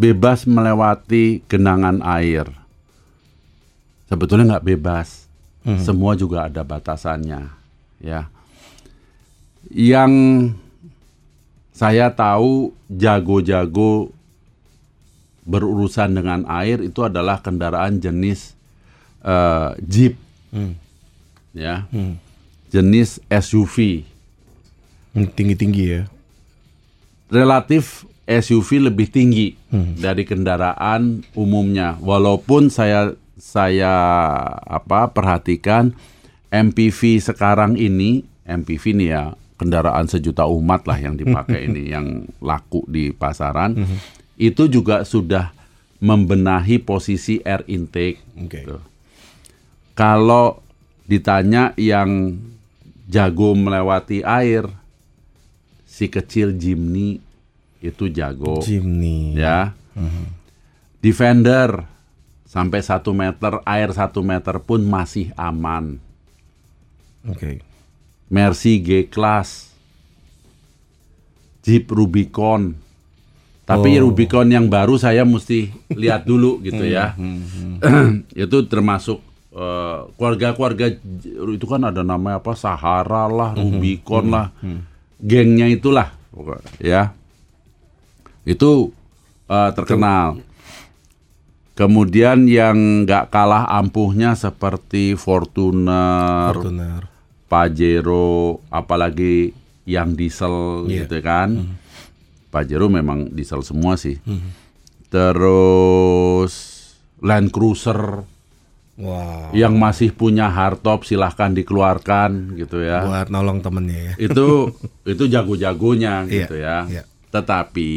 bebas melewati genangan air. Sebetulnya nggak bebas. Semua juga ada batasannya, ya. Yang saya tahu jago-jago berurusan dengan air itu adalah kendaraan jenis eh, Jeep, ya, jenis SUV. Hmm, Tinggi-tinggi ya. relatif SUV lebih tinggi dari kendaraan umumnya. Walaupun saya saya apa perhatikan MPV sekarang ini, MPV ini ya kendaraan sejuta umat lah yang dipakai ini yang laku di pasaran. Itu juga sudah membenahi posisi air intake. Oke. gitu. Kalau ditanya yang jago melewati air, si kecil Jimny itu jago Jimny. ya. Defender sampai satu meter air satu meter pun masih aman. Oke. Mercy G Class, Jeep Rubicon Tapi Oh. Rubicon yang baru saya mesti lihat dulu gitu ya. itu termasuk eh, keluarga-keluarga j- itu kan ada namanya apa Sahara lah, Rubicon lah, gengnya itulah ya. Itu eh, terkenal. Kemudian yang nggak kalah ampuhnya seperti Fortuner, Fortuner. Pajero, apalagi yang diesel Iya. gitu kan. Pajero memang diesel semua sih. Terus Land Cruiser Wow. yang masih punya hardtop silahkan dikeluarkan gitu ya. Buat nolong temennya ya. Itu itu jago-jagonya Iya, gitu ya. iya. Tetapi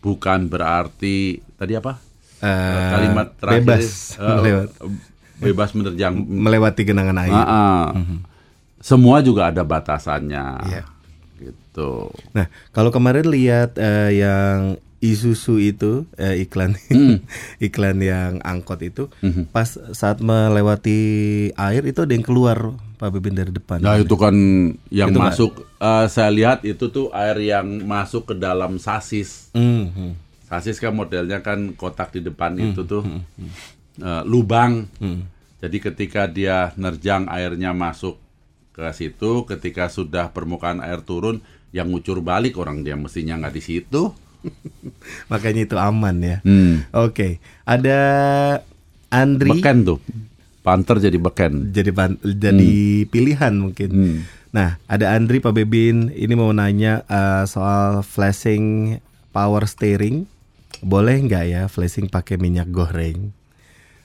bukan berarti tadi apa? Eh, Kalimat terakhir bebas eh, melewat, bebas menerjang melewati genangan air. Ah, ah. Semua juga ada batasannya. Iya. Gitu. Nah, kalau kemarin lihat eh, yang Isuzu itu eh, iklan Hmm. iklan yang angkot itu Mhm. pas saat melewati air itu ada yang keluar Pak Bebin dari depan. Nah itu kan yang Itu masuk, eh, saya lihat itu tuh air yang masuk ke dalam sasis. Mhm. Sasis kan modelnya kan kotak di depan itu tuh eh, lubang. Jadi ketika dia nerjang airnya masuk ke situ, ketika sudah permukaan air turun, yang ngucur balik orang dia mestinya nggak di situ. Makanya itu aman ya. Hmm. Oke, ada Andri Beken tuh, panter jadi beken. jadi pan- jadi pilihan mungkin. Hmm. Nah, ada Andri Pak Bebin ini mau nanya eh, soal flashing power steering. Boleh nggak ya flashing pakai minyak goreng?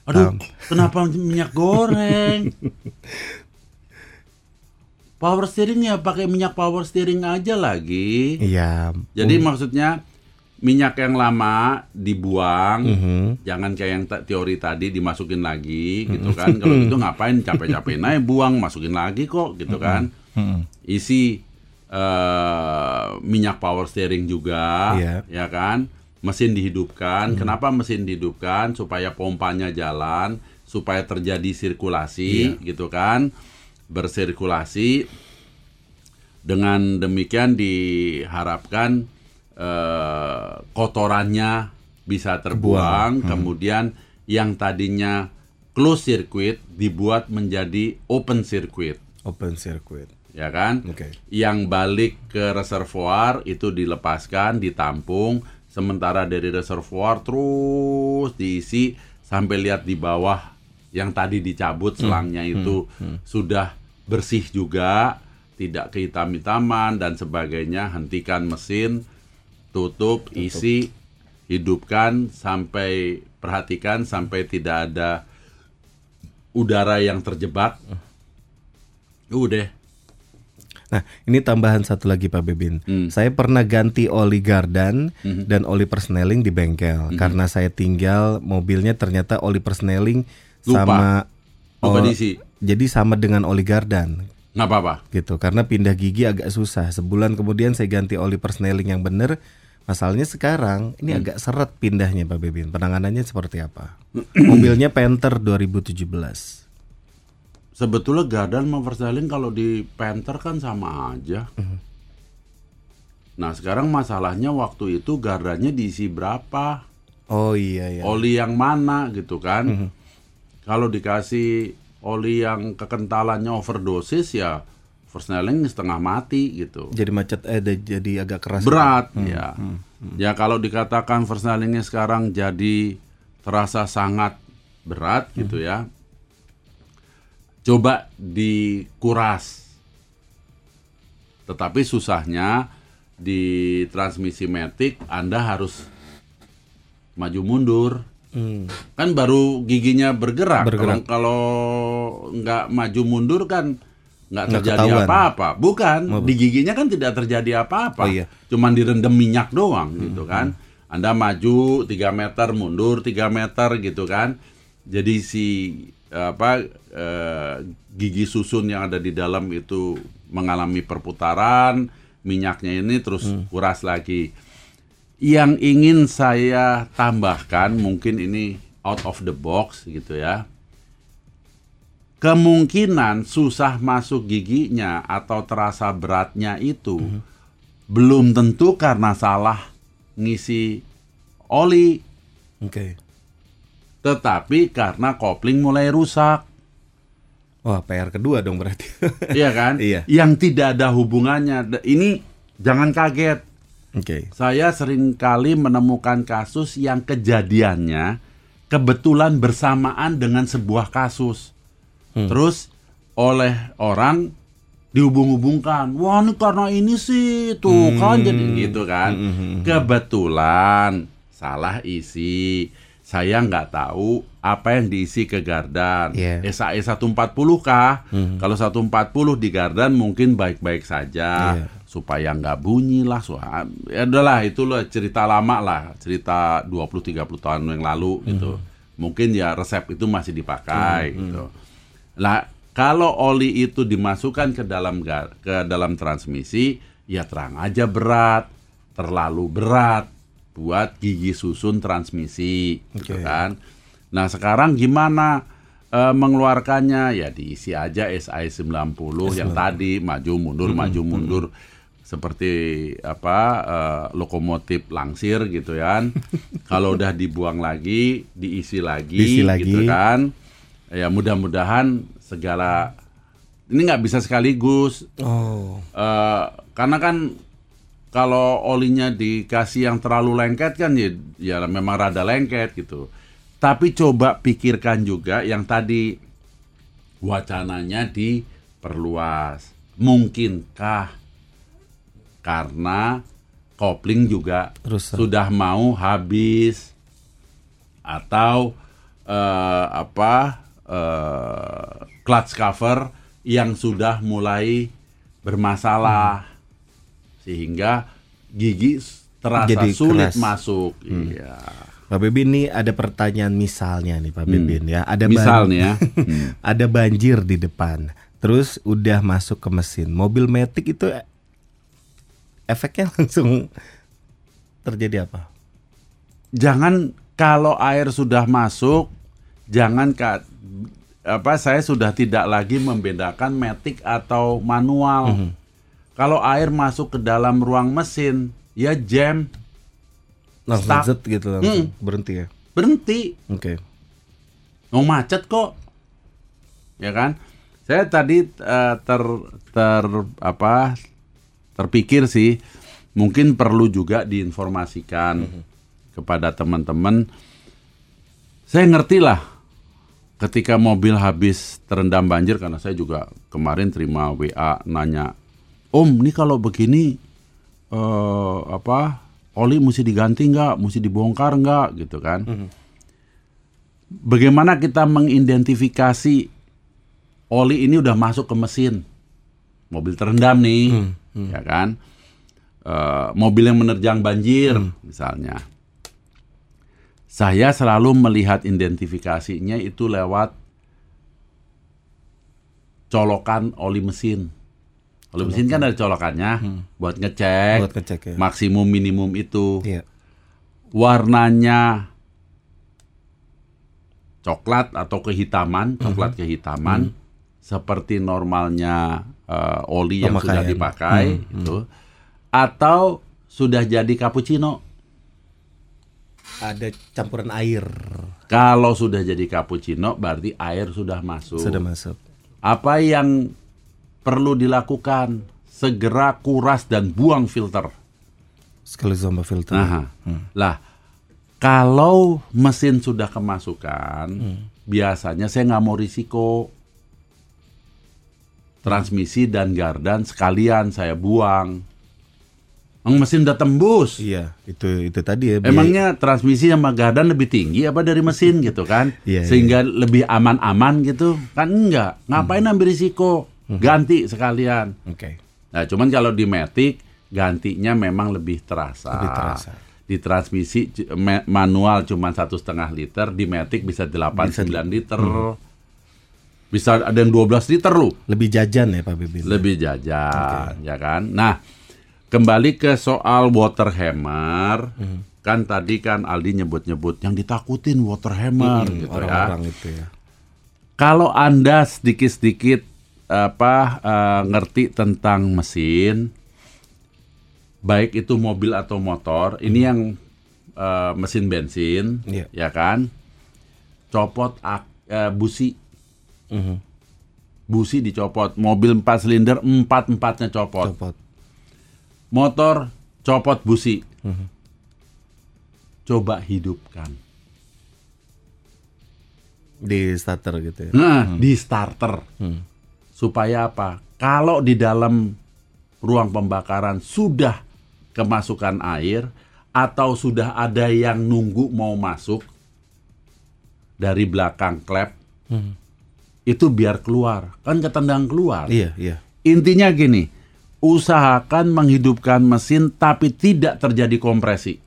Aduh, kenapa minyak goreng? Power steering ya pakai minyak power steering aja lagi. Iya. Jadi maksudnya minyak yang lama dibuang, Mhm. jangan kayak yang teori tadi dimasukin lagi gitu kan. Kalau gitu ngapain capek-capek naik buang, masukin lagi kok gitu kan. Isi eh, minyak power steering juga, Iya. ya kan. Mesin dihidupkan. Kenapa mesin dihidupkan? Supaya pompanya jalan, supaya terjadi sirkulasi gitu kan. Bersirkulasi dengan demikian diharapkan eh, kotorannya bisa terbuang, kemudian yang tadinya closed circuit dibuat menjadi open circuit, Open circuit. ya kan? Oke. Yang balik ke reservoir itu dilepaskan, ditampung, sementara dari reservoir terus diisi sampai lihat di bawah yang tadi dicabut selangnya itu sudah bersih juga, tidak kehitam-hitaman dan sebagainya, hentikan mesin, tutup, isi, hidupkan sampai perhatikan sampai tidak ada udara yang terjebak. Udah. Nah, ini tambahan satu lagi Pak Bebin. Hmm. Saya pernah ganti oli gardan Mhm. dan oli persneling di bengkel karena saya tinggal mobilnya ternyata oli persneling Lupa. sama Lupa oh, diisi. Jadi sama dengan oli gardan nggak apa-apa. gitu. Karena pindah gigi agak susah. Sebulan kemudian saya ganti oli persneling yang benar. Masalahnya sekarang ini Hmm. agak seret pindahnya Pak Bebin. Penanganannya seperti apa? Mobilnya Panther 2017. Sebetulnya Gardan sama Versailles kalau di Panther kan sama aja. Nah sekarang masalahnya waktu itu gardannya diisi berapa, Oh iya ya. oli yang mana gitu kan? Kalau dikasih oli yang kekentalannya overdosis ya Versnelling setengah mati gitu. Jadi macet eh jadi agak keras. Berat ya. Ya kalau dikatakan Versnellingnya sekarang jadi terasa sangat berat gitu ya. Coba dikuras. Tetapi susahnya di transmisi matic Anda harus maju mundur. Hmm. Kan baru giginya bergerak. Bergerak. Kalau kalau nggak maju mundur kan nggak terjadi apa-apa. Bukan, di giginya kan tidak terjadi apa-apa. Oh, iya. Cuman direndam minyak doang gitu kan. Anda maju 3 meter, mundur 3 meter gitu kan. Jadi si apa eh, gigi susun yang ada di dalam itu mengalami perputaran, minyaknya ini terus kuras lagi. Yang ingin saya tambahkan mungkin ini out of the box gitu ya. Kemungkinan susah masuk giginya atau terasa beratnya itu belum tentu karena salah ngisi oli, Oke. tetapi karena kopling mulai rusak, Wah, PR kedua dong berarti. iya kan? Iya. Yang tidak ada hubungannya. Ini jangan kaget. Oke. Saya sering kali menemukan kasus yang kejadiannya kebetulan bersamaan dengan sebuah kasus. Terus oleh orang dihubung-hubungkan. Wah, ini karena ini sih tuh kan jadi gitu kan. Kebetulan salah isi. Saya nggak tahu apa yang diisi ke Gardan. Iya. SAE 140 kah? Kalau 140 di Gardan mungkin baik-baik saja Iya. Supaya nggak bunyi lah suara ya udahlah itu loh cerita lama lah cerita 20-30 tahun yang lalu gitu. Mungkin ya resep itu masih dipakai gitu. Lah kalau oli itu dimasukkan ke dalam ke dalam transmisi ya terang aja berat terlalu berat buat gigi susun transmisi gitu Oke. kan. Nah sekarang gimana eh, mengeluarkannya? Ya diisi aja SI 90 yang tadi maju mundur maju mundur seperti apa eh, lokomotif langsir gitu kan. Kalau udah dibuang lagi, diisi lagi, Diisi lagi. gitu kan. Ya mudah-mudahan segala ini nggak bisa sekaligus Oh. Eh, karena kan kalau olinya dikasih yang terlalu lengket kan ya, ya memang rada lengket gitu. Tapi coba pikirkan juga yang tadi wacananya diperluas. Mungkinkah karena kopling juga Rusak. sudah mau habis atau eh, apa eh, clutch cover yang sudah mulai bermasalah sehingga gigi terasa Jadi sulit keras. masuk. Iya. Pak Bebin nih ada pertanyaan misalnya nih Pak Bebin ya. Ada Misal ban- ya. Hmm. ada banjir di depan. Terus udah masuk ke mesin. Mobil Matic itu efeknya langsung terjadi apa? jangan kalau air sudah masuk, jangan ka, apa saya sudah tidak lagi membedakan metik atau manual. Kalau air masuk ke dalam ruang mesin, ya jam, Langsung Stuck. zet gitu langsung Hmm. berhenti ya. berhenti. Oke. mau macet kok ya kan saya tadi eh, ter ter apa terpikir sih mungkin perlu juga diinformasikan kepada teman-teman. Saya ngerti lah ketika mobil habis terendam banjir karena saya juga kemarin terima WA nanya Om ini kalau begini eh apa oli mesti diganti nggak? Mesti dibongkar nggak? Gitu kan. Bagaimana kita mengidentifikasi oli ini udah masuk ke mesin? Mobil terendam nih ya kan? Eh, mobil yang menerjang banjir misalnya. Saya selalu melihat identifikasinya itu lewat colokan oli mesin. Oli mesin kan ada colokannya buat ngecek Buat ngecek ya. maksimum minimum itu. Iya. warnanya coklat atau kehitaman, coklat kehitaman seperti normalnya eh, oli yang sudah Pemakaian. dipakai itu atau sudah jadi cappuccino. Ada campuran air Kalau sudah jadi cappuccino berarti air sudah masuk. sudah masuk. Apa yang perlu dilakukan? Segera kuras dan buang filter. Sekali sama filter. Nah, lah kalau mesin sudah kemasukan, biasanya saya nggak mau risiko transmisi dan gardan sekalian saya buang. Emang mesin udah tembus. Iya, itu itu tadi ya. biaya- Emangnya transmisi sama gardan lebih tinggi apa dari mesin gitu kan? Iya, Sehingga lebih aman-aman gitu? Kan enggak. Ngapain ambil risiko? Ganti sekalian. Oke. Nah, cuman kalau di Matic gantinya memang lebih terasa. Lebih terasa. Di transmisi manual cuma satu setengah liter, di Matic bisa 8 9 liter. Bisa ada yang 12 liter loh. Lebih jajan ya Pak Bibin. Lebih jajan, ya kan? Nah, kembali ke soal water hammer. Kan tadi kan Aldi nyebut-nyebut yang ditakutin water hammer gitu ya. Orang-orang itu ya. Kalau Anda sedikit-sedikit apa eh, ngerti tentang mesin, baik itu mobil atau motor, ini yang eh, mesin bensin, Iya. ya kan, copot ak- eh, busi, Mhm. busi dicopot, mobil 4 silinder empat empatnya copot, Copot. motor copot busi, coba hidupkan, Di starter gitu ya. nah di starter, supaya apa? Kalau di dalam ruang pembakaran sudah kemasukan air atau sudah ada yang nunggu mau masuk dari belakang klep, itu biar keluar, kan ketendang keluar. Iya, iya. Intinya gini, usahakan menghidupkan mesin tapi tidak terjadi kompresi.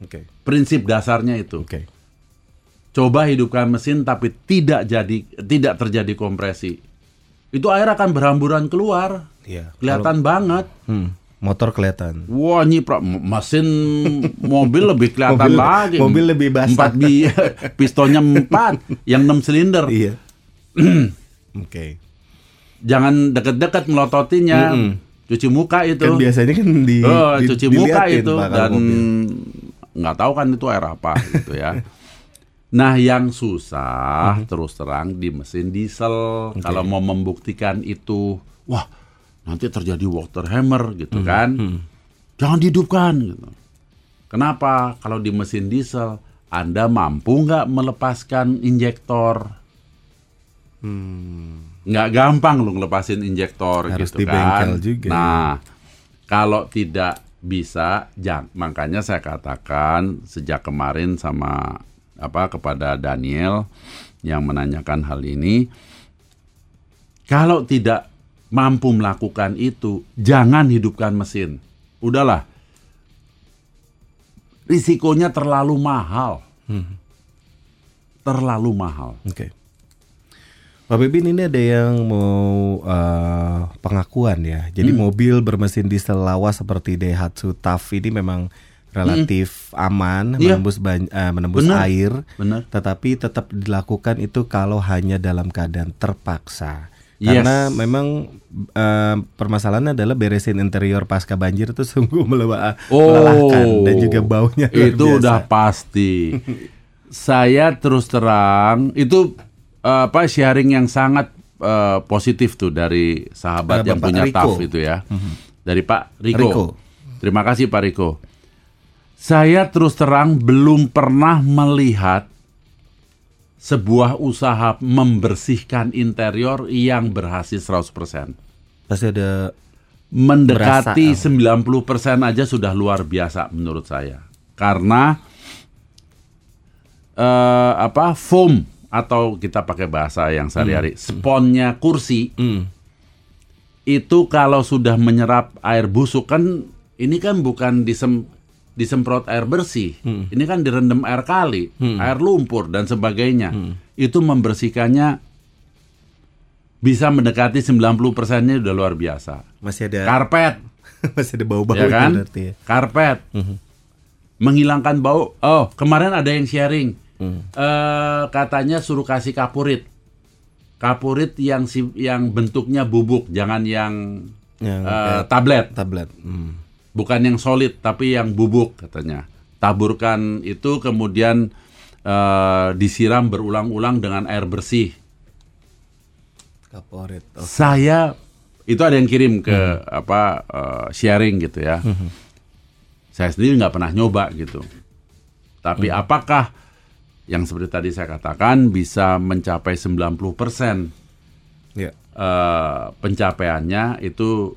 Oke. Prinsip dasarnya itu. Oke. Coba hidupkan mesin tapi tidak jadi tidak terjadi kompresi. Itu air akan berhamburan keluar. Iya. Kelihatan banget. Hmm, motor kelihatan. Wah, nyipra mesin mobil lebih kelihatan Mobil- lagi. mobil lebih basah. Empat bi pistonnya empat, yang enam silinder. Iya. Oke. Jangan deket-deket melototinya. Cuci muka itu. Kan biasanya kan di, Oh, di- cuci muka itu dan nggak tahu kan itu air apa gitu ya. Nah, yang susah Mhm. terus terang di mesin diesel kalau mau membuktikan itu, wah nanti terjadi water hammer gitu Mhm. kan, jangan dihidupkan gitu. Kenapa? Kalau di mesin diesel Anda mampu nggak melepaskan injektor? nggak gampang lu ngelepasin injektor Hmm. Harus gitu di bengkel kan. juga. Nah, kalau tidak bisa, jangan. Makanya saya katakan sejak kemarin sama apa kepada Daniel yang menanyakan hal ini, kalau tidak mampu melakukan itu, jangan hidupkan mesin. Udahlah, risikonya terlalu mahal, Hmm. terlalu mahal. Oke. Pak Bebin ini ada yang mau eh, pengakuan ya. Jadi Hmm. mobil bermesin diesel lawas seperti Daihatsu TAF ini memang relatif aman Iya. menembus ban- eh, menembus Benar. air, Benar. tetapi tetap dilakukan itu kalau hanya dalam keadaan terpaksa. Yes. Karena memang eh, permasalahannya adalah beresin interior pasca banjir itu sungguh melelahkan melelahkan dan juga baunya Oh, itu biasa. udah pasti. Saya terus terang itu eh, apa sharing yang sangat eh, positif tuh dari sahabat Ada yang Bapak punya. TAF itu ya. Dari Pak Riko. Riko. Terima kasih Pak Riko. Saya terus terang belum pernah melihat sebuah usaha membersihkan interior yang berhasil 100%. pasti ada mendekati Berasa. 90% aja sudah luar biasa menurut saya. Karena eh, apa foam atau kita pakai bahasa yang sehari-hari, sponnya kursi hmm, itu kalau sudah menyerap air busuk kan ini kan bukan disem disemprot air bersih. Ini kan direndam air kali, air lumpur dan sebagainya. Itu membersihkannya bisa mendekati 90%-nya udah luar biasa. masih ada Karpet masih ada bau-bau ya kan? berarti ya. Karpet. Menghilangkan bau. Oh, kemarin ada yang sharing. Eh, katanya suruh kasih kapurit. Kapurit yang si, yang bentuknya bubuk, jangan yang Yang kayak tablet. tablet. Hmm. Bukan yang solid, tapi yang bubuk katanya. Taburkan itu kemudian eh, disiram berulang-ulang dengan air bersih. Kaporit. Oh. Saya itu ada yang kirim ke apa eh, sharing gitu ya. Saya sendiri nggak pernah nyoba gitu. Tapi apakah yang seperti tadi saya katakan bisa mencapai 90% Ya. eh, pencapaiannya itu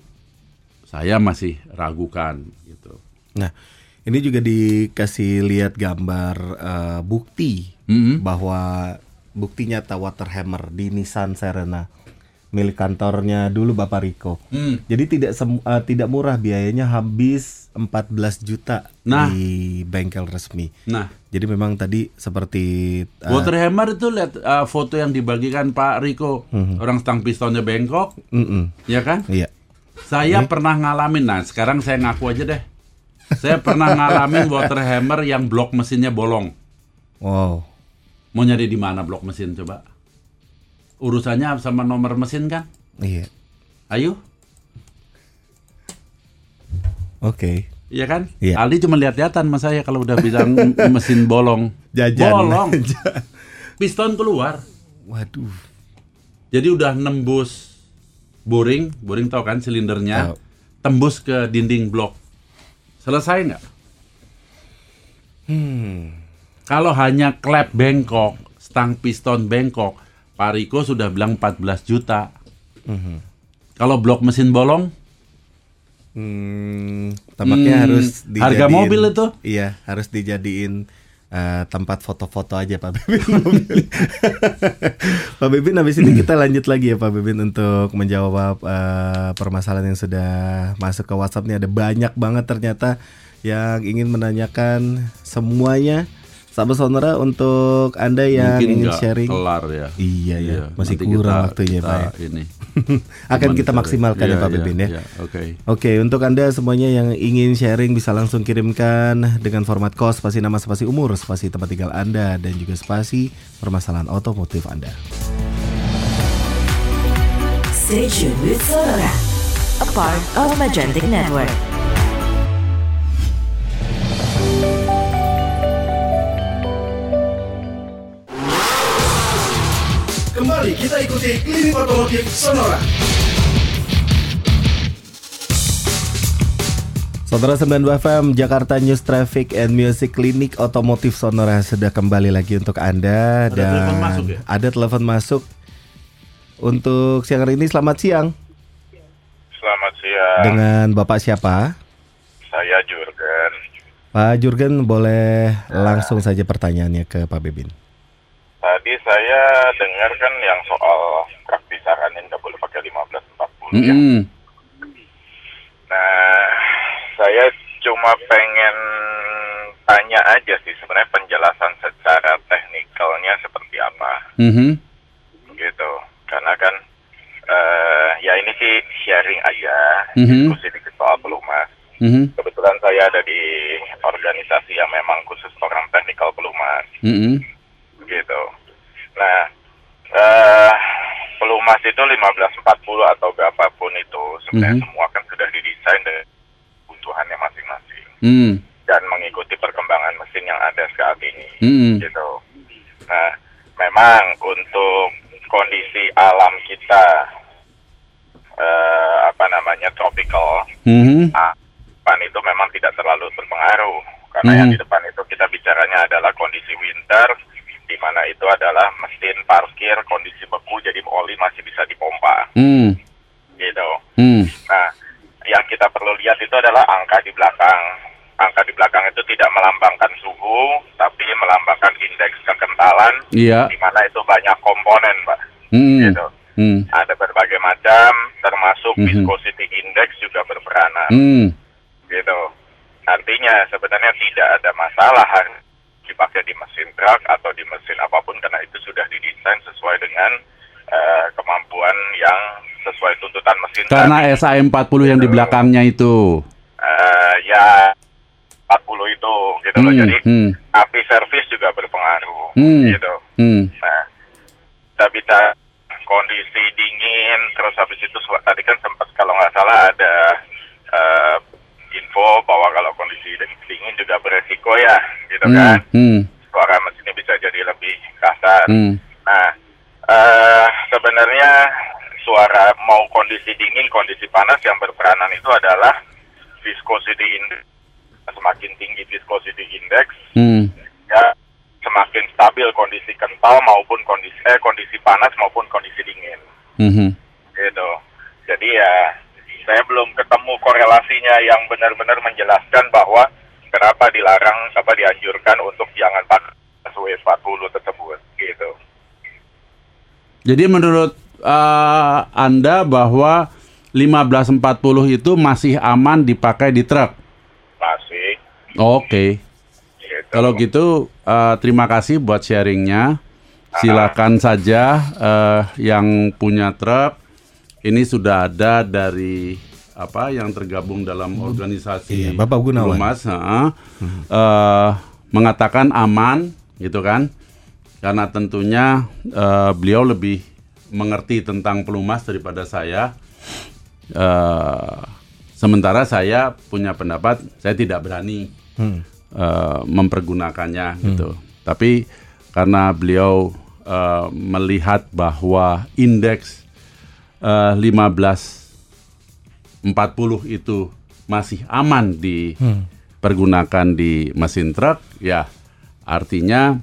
saya masih ragukan gitu. Nah, ini juga dikasih lihat gambar eh, bukti Mm-mm. bahwa bukti nyata water hammer di Nissan Serena milik kantornya dulu Bapak Riko. Hmm. Jadi tidak sem- eh, tidak murah biayanya habis 14 juta Nah. di bengkel resmi. Nah, Jadi memang tadi seperti eh, Waterhammer itu lihat eh, foto yang dibagikan Pak Riko, orang stang pistonnya bengkok, mm-mm, ya kan? iya. Saya pernah ngalamin, nah sekarang saya ngaku aja deh. Saya pernah ngalamin water hammer yang blok mesinnya bolong. Wow. Mau nyari di mana blok mesin coba? Urusannya sama nomor mesin kan? Iya. Ayo. Oke. Iya kan? Iya. Aldi cuma lihat-lihatan sama saya kalau udah bilang mesin bolong. Jajan. Bolong. Piston keluar. Waduh. Jadi udah nembus boring, boring tau kan silindernya, Tahu. tembus ke dinding blok. Selesai nggak? Hmm. Kalau hanya klep bengkok, stang piston bengkok, Pak Riko sudah bilang 14 juta. Mhm. Kalau blok mesin bolong, Hmm, tampaknya Hmm, harus harga dijadiin- mobil itu? Iya, harus dijadiin eh, tempat foto-foto aja Pak mobil. Pak Bebin habis ini kita lanjut lagi ya Pak Bebin untuk menjawab eh, permasalahan yang sudah masuk ke WhatsApp nih ada banyak banget ternyata yang ingin menanyakan semuanya. Sahabat Sonora untuk Anda yang mungkin ingin sharing kelar ya. Iya, ya. Masih nanti kurang kita- waktunya, kita Pak, ya. Ini. akan kita maksimalkan ya Iya, Pak iya, ya. iya, Oke. Oke, untuk Anda semuanya yang ingin sharing bisa langsung kirimkan dengan format kos, spasi nama, spasi umur, spasi tempat tinggal Anda, dan juga spasi permasalahan otomotif Anda. Stay tuned with Sonora, a part of Magentic Network. Kembali kita ikuti klinik otomotif Sonora. Saudara 92 FM Jakarta News Traffic and Music Klinik Otomotif Sonora sudah kembali lagi untuk Anda Ada dan telepon masuk ya? ada telepon masuk. Untuk siang hari ini selamat siang Selamat siang, dengan Bapak siapa? saya Jurgen. Pak Jurgen boleh langsung saja pertanyaannya ke Pak Bebin. Tadi saya dengar kan yang soal praktis saranin nggak boleh pakai 1540 ya. Mm-mm. Nah, saya cuma pengen tanya aja sih sebenarnya penjelasan secara teknikalnya seperti apa Mhm. gitu. Karena kan eh ya ini sih sharing aja, Mhm. diskusi dikit soal pelumas. Mhm. Kebetulan saya ada di organisasi yang memang khusus orang teknikal pelumas. Mhm. gitu. Nah, eh pelumas itu 1540 atau berapapun itu sebenarnya Mhm. semua kan sudah didesain dengan kebutuhannya masing-masing Mm. dan mengikuti perkembangan mesin yang ada saat ini Mm. gitu. Nah, memang untuk kondisi alam kita eh apa namanya tropical Mhm. ah, depan itu memang tidak terlalu berpengaruh karena yang Mhm. di depan itu kita bicaranya adalah kondisi winter di mana itu adalah mesin parkir kondisi beku jadi oli masih bisa dipompa Mm. gitu. Mm. Nah, yang kita perlu lihat itu adalah angka di belakang. Angka di belakang itu tidak melambangkan suhu, tapi melambangkan indeks kekentalan Iya. di mana itu banyak komponen, Pak. Mm. Gitu. Mm. Ada berbagai macam, termasuk Mhm. viscosity index juga berperanan. Mm. gitu. Artinya sebenarnya tidak ada masalah dipakai di mesin truk atau di mesin apa pun karena itu sudah didesain sesuai dengan eh, kemampuan yang sesuai tuntutan mesin. Karena tadi. SAM 40 yang di belakangnya itu. Eh, ya 40 itu gitu loh. Hmm, Jadi hmm. api servis juga berpengaruh Hmm. gitu. Mm. Nah, kita bicara kondisi dingin, terus habis itu tadi kan sempat kalau nggak salah ada eh, info bahwa kalau kondisi dingin juga beresiko ya, gitu Mm. kan. Mm. Suara mesinnya bisa jadi lebih kasar. Mm. Nah, eh sebenarnya suara mau kondisi dingin, kondisi panas yang berperanan itu adalah viscosity index. Semakin tinggi viscosity index, Mm. ya semakin stabil kondisi kental maupun kondisi eh kondisi panas maupun kondisi dingin Mhm. gitu jadi ya saya belum ketemu korelasinya yang benar-benar menjelaskan bahwa kenapa dilarang apa dianjurkan untuk jangan pakai W40 tersebut gitu Jadi menurut eh, Anda bahwa 1540 itu masih aman dipakai di truk? masih Oke. gitu. Kalau gitu eh, terima kasih buat sharingnya. Silakan saja eh, yang punya truk ini sudah ada dari apa yang tergabung dalam organisasi Iya, Bapak Gunawan. Pelumas, heeh, eh, mengatakan aman gitu kan karena tentunya eh, beliau lebih mengerti tentang pelumas daripada saya. Eh, Sementara saya punya pendapat saya tidak berani Hmm. eh, mempergunakannya gitu. Tapi karena beliau eh, melihat bahwa indeks eh, 1540 itu masih aman dipergunakan di mesin truk, ya artinya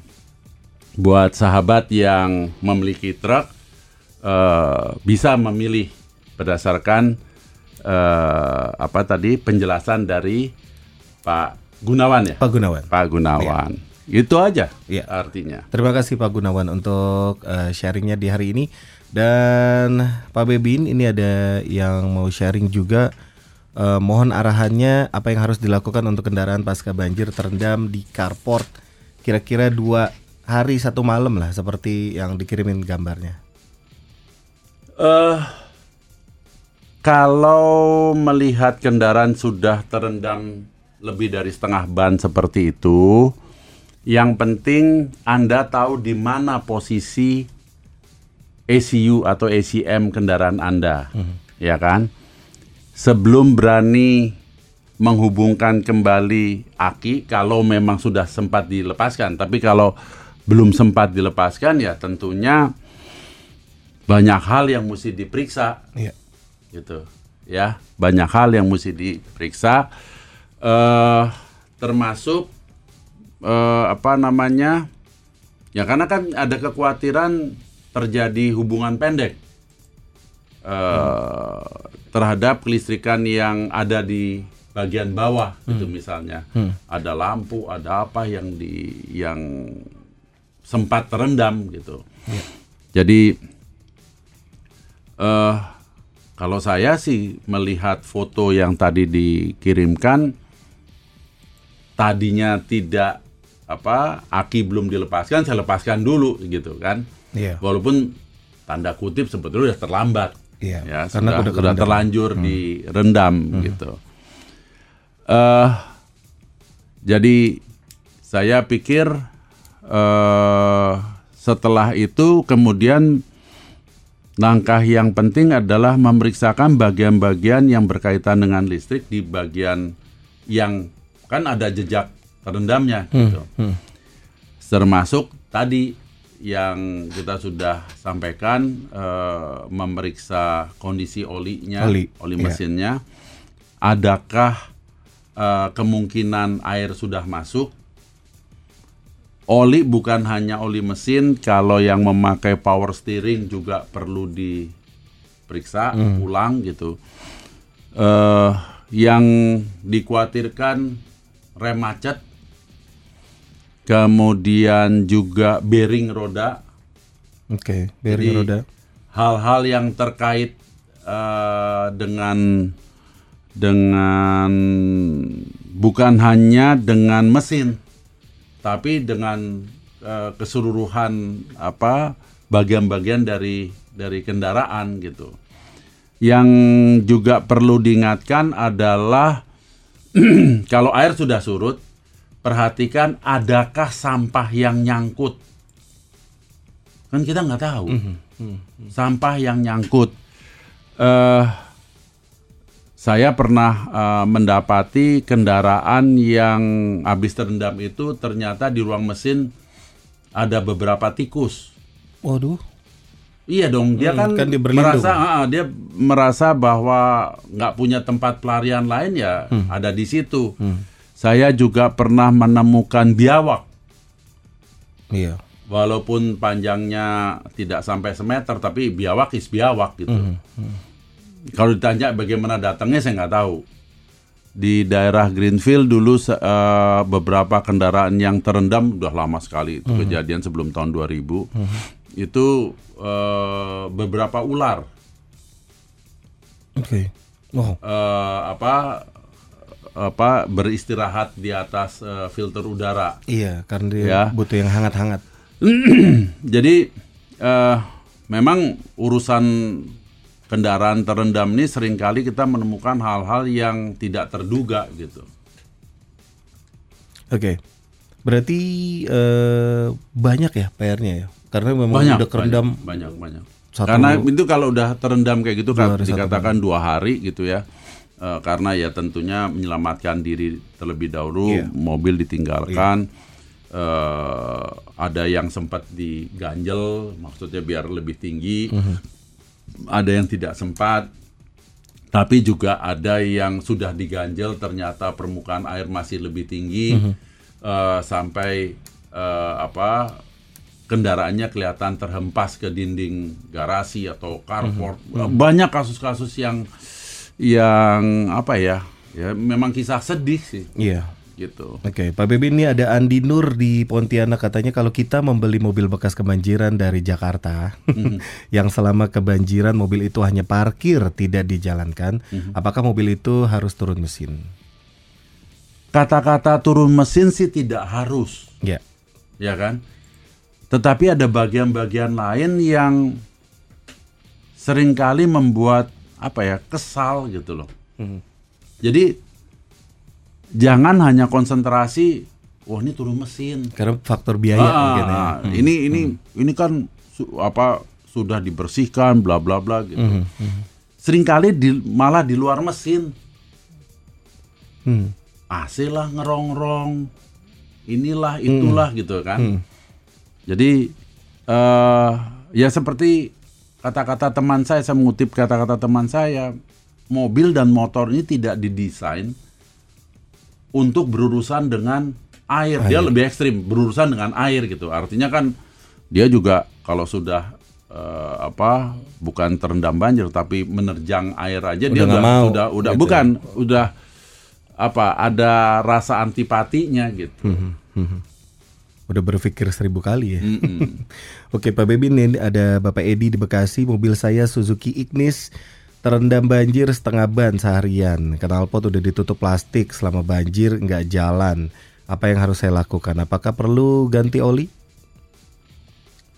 buat sahabat yang memiliki truk eh, bisa memilih berdasarkan eh, apa tadi penjelasan dari Pak Gunawan ya. Pak Gunawan. Pak Gunawan. Itu aja Iya. artinya. Terima kasih Pak Gunawan untuk eh, sharingnya di hari ini dan Pak Bebin ini ada yang mau sharing juga Eh, mohon arahannya apa yang harus dilakukan untuk kendaraan pasca banjir terendam di carport kira-kira dua hari satu malam lah seperti yang dikirimin gambarnya. eh kalau melihat kendaraan sudah terendam lebih dari setengah ban seperti itu, yang penting Anda tahu di mana posisi ECU atau ACM kendaraan Anda, ya kan? Sebelum berani menghubungkan kembali aki, kalau memang sudah sempat dilepaskan, tapi kalau belum sempat dilepaskan, ya tentunya banyak hal yang mesti diperiksa. Iya. gitu. Ya banyak hal yang mesti diperiksa. Eh termasuk eh apa namanya? Ya karena kan ada kekhawatiran terjadi hubungan pendek eh terhadap kelistrikan yang ada di bagian bawah itu misalnya. Ada lampu ada apa yang di yang sempat terendam gitu. Jadi eh kalau saya sih melihat foto yang tadi dikirimkan tadinya tidak apa aki belum dilepaskan saya lepaskan dulu gitu kan Iya. walaupun tanda kutip sebetulnya sudah terlambat. Iya, ya karena sudah, udah sudah terlanjur direndam gitu. Eh jadi saya pikir eh setelah itu kemudian langkah yang penting adalah memeriksakan bagian-bagian yang berkaitan dengan listrik di bagian yang kan ada jejak terendamnya gitu. Termasuk tadi yang kita sudah sampaikan eh, memeriksa kondisi olinya, Oli, oli iya. mesinnya. Adakah eh, kemungkinan air sudah masuk? Oli bukan hanya oli mesin, kalau yang memakai power steering juga perlu diperiksa ulang gitu. Eh, yang dikhawatirkan rem macet, kemudian juga bearing roda, Oke, bearing Jadi, roda. hal-hal yang terkait eh, dengan dengan bukan hanya dengan mesin tapi dengan eh, keseluruhan apa bagian-bagian dari dari kendaraan gitu. Yang juga perlu diingatkan adalah kalau air sudah surut, perhatikan adakah sampah yang nyangkut. Kan kita nggak tahu. Sampah yang nyangkut. eh saya pernah eh, mendapati kendaraan yang habis terendam itu ternyata di ruang mesin ada beberapa tikus. Waduh. Iya dong, dia Hmm, kan, kan dia merasa ah, dia merasa bahwa nggak punya tempat pelarian lain ya Hmm. ada di situ. Saya juga pernah menemukan biawak, Iya. walaupun panjangnya tidak sampai semeter, tapi biawak is biawak gitu. Hmm, Kalau ditanya bagaimana datangnya saya nggak tahu. Di daerah Greenfield dulu eh, beberapa kendaraan yang terendam udah lama sekali itu Hmm. kejadian sebelum tahun 2000. Itu eh, beberapa ular Oke. Wow. eh, apa apa beristirahat di atas eh, filter udara. Iya, karena dia Ya. butuh yang hangat-hangat. Jadi eh, memang urusan kendaraan terendam ini sering kali kita menemukan hal-hal yang tidak terduga gitu. Oke. Berarti eh, banyak ya PR-nya ya. Karena memang Banyak, udah kerendam banyak, banyak, banyak. satu- Karena itu kalau udah terendam kayak gitu Dua kan satu dikatakan dua hari gitu ya. Eh, karena ya tentunya menyelamatkan diri terlebih dahulu, Iya. mobil ditinggalkan. Eh, ada yang sempat diganjel, maksudnya biar lebih tinggi. Ada yang tidak sempat. Tapi juga ada yang sudah diganjel ternyata permukaan air masih lebih tinggi eh, sampai eh, apa kendaraannya kelihatan terhempas ke dinding garasi atau carport. Banyak kasus-kasus yang yang apa ya? Ya memang kisah sedih sih Iya. gitu. Oke, Pak Bebe ini ada Andi Nur di Pontianak katanya kalau kita membeli mobil bekas kebanjiran dari Jakarta yang selama kebanjiran mobil itu hanya parkir tidak dijalankan, apakah mobil itu harus turun mesin? Kata-kata turun mesin sih tidak harus, Ya. ya kan? Tetapi ada bagian-bagian lain yang sering kali membuat apa ya kesal gitu loh. Jadi jangan hanya konsentrasi, wah ini turun mesin. Karena faktor biaya Ah, mungkin ya. ah, Ini ini ini kan su- apa sudah dibersihkan, bla bla bla gitu. Seringkali di, malah di luar mesin. Hmm. AC lah ngerongrong, inilah itulah gitu kan. Jadi eh ya seperti kata-kata teman saya, saya mengutip kata-kata teman saya, mobil dan motor ini tidak didesain untuk berurusan dengan air. Dia lebih ekstrim, berurusan dengan air gitu. Artinya kan dia juga kalau sudah eh, apa bukan terendam banjir tapi menerjang air aja dia Udah nggak udah mau, udah udah gitu. bukan udah apa ada rasa antipatinya gitu. Udah berpikir seribu kali ya. Oke Pak Bebi ini ada Bapak Edi di Bekasi, mobil saya Suzuki Ignis terendam banjir setengah ban seharian. Knalpot udah ditutup plastik selama banjir nggak jalan. Apa yang harus saya lakukan? Apakah perlu ganti oli?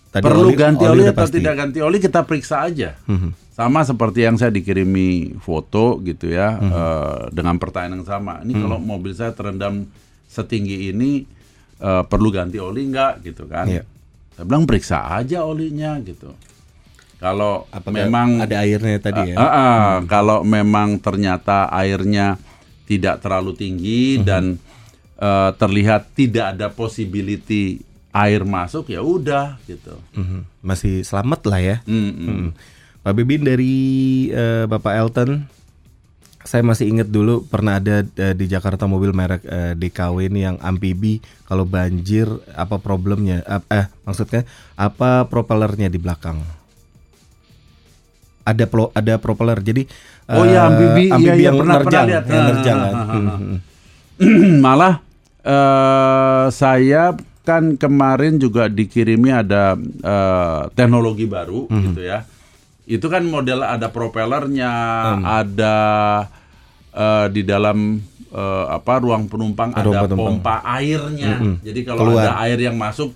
Tadi Perlu ganti oli, udah atau pasti. tidak ganti oli kita periksa aja. Sama seperti yang saya dikirimi foto gitu ya eh, dengan pertanyaan yang sama. Ini kalau mobil saya terendam setinggi ini eh, perlu ganti oli nggak gitu kan? Iya. Saya bilang periksa aja olinya gitu. Kalau Apakah memang ada airnya tadi ya? Ah, ah, Kalau memang ternyata airnya tidak terlalu tinggi dan eh, terlihat tidak ada possibility air masuk ya udah gitu. Mhm. Masih selamat lah ya. Mm, mm. Hmm. Pak Bibin dari eh, Bapak Elton, saya masih ingat dulu pernah ada eh, di Jakarta mobil merek eh, DKW ini yang amfibi. Kalau banjir apa problemnya? Ap- Eh, maksudnya apa propellernya di belakang? Ada pro, ada propeller. Jadi Oh iya, amfibi. Iya, iya, yang pernah- pernah nerjang, lihat. yang nerjang kan. ah, ah, Hmm, ah. hmm. Malah eh, saya kan kemarin juga dikirimi ada eh, teknologi baru Hmm. gitu ya. Itu kan model ada propellernya, ada eh, di dalam eh, apa ruang penumpang ada penumpang. pompa airnya. Jadi kalau Keluar. ada air yang masuk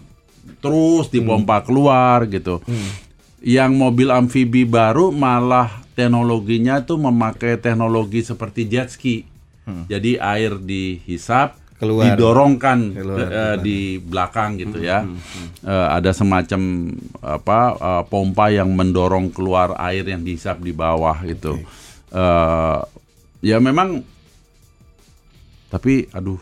terus dipompa keluar gitu. Yang mobil amfibi baru malah teknologinya tuh memakai teknologi seperti jet ski. Jadi air dihisap, Keluar. didorongkan Keluar, ke- eh, di belakang gitu ya. Eh, ada semacam apa eh, pompa yang mendorong keluar air yang dihisap di bawah gitu. Eh, ya memang tapi aduh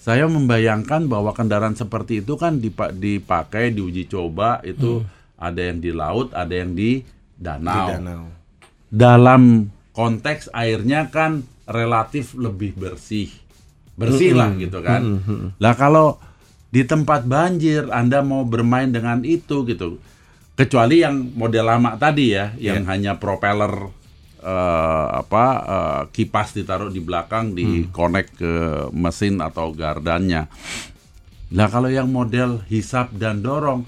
saya membayangkan bahwa kendaraan seperti itu kan dipa- dipakai diuji coba itu ada yang di laut, ada yang di danau. Di danau. Dalam konteks airnya kan relatif lebih bersih. Bersih lah gitu kan. Lah kalau di tempat banjir Anda mau bermain dengan itu gitu. Kecuali yang model lama tadi ya, yang hanya propeller eh, apa eh, kipas ditaruh di belakang di connect ke mesin atau gardannya. Lah kalau yang model hisap dan dorong,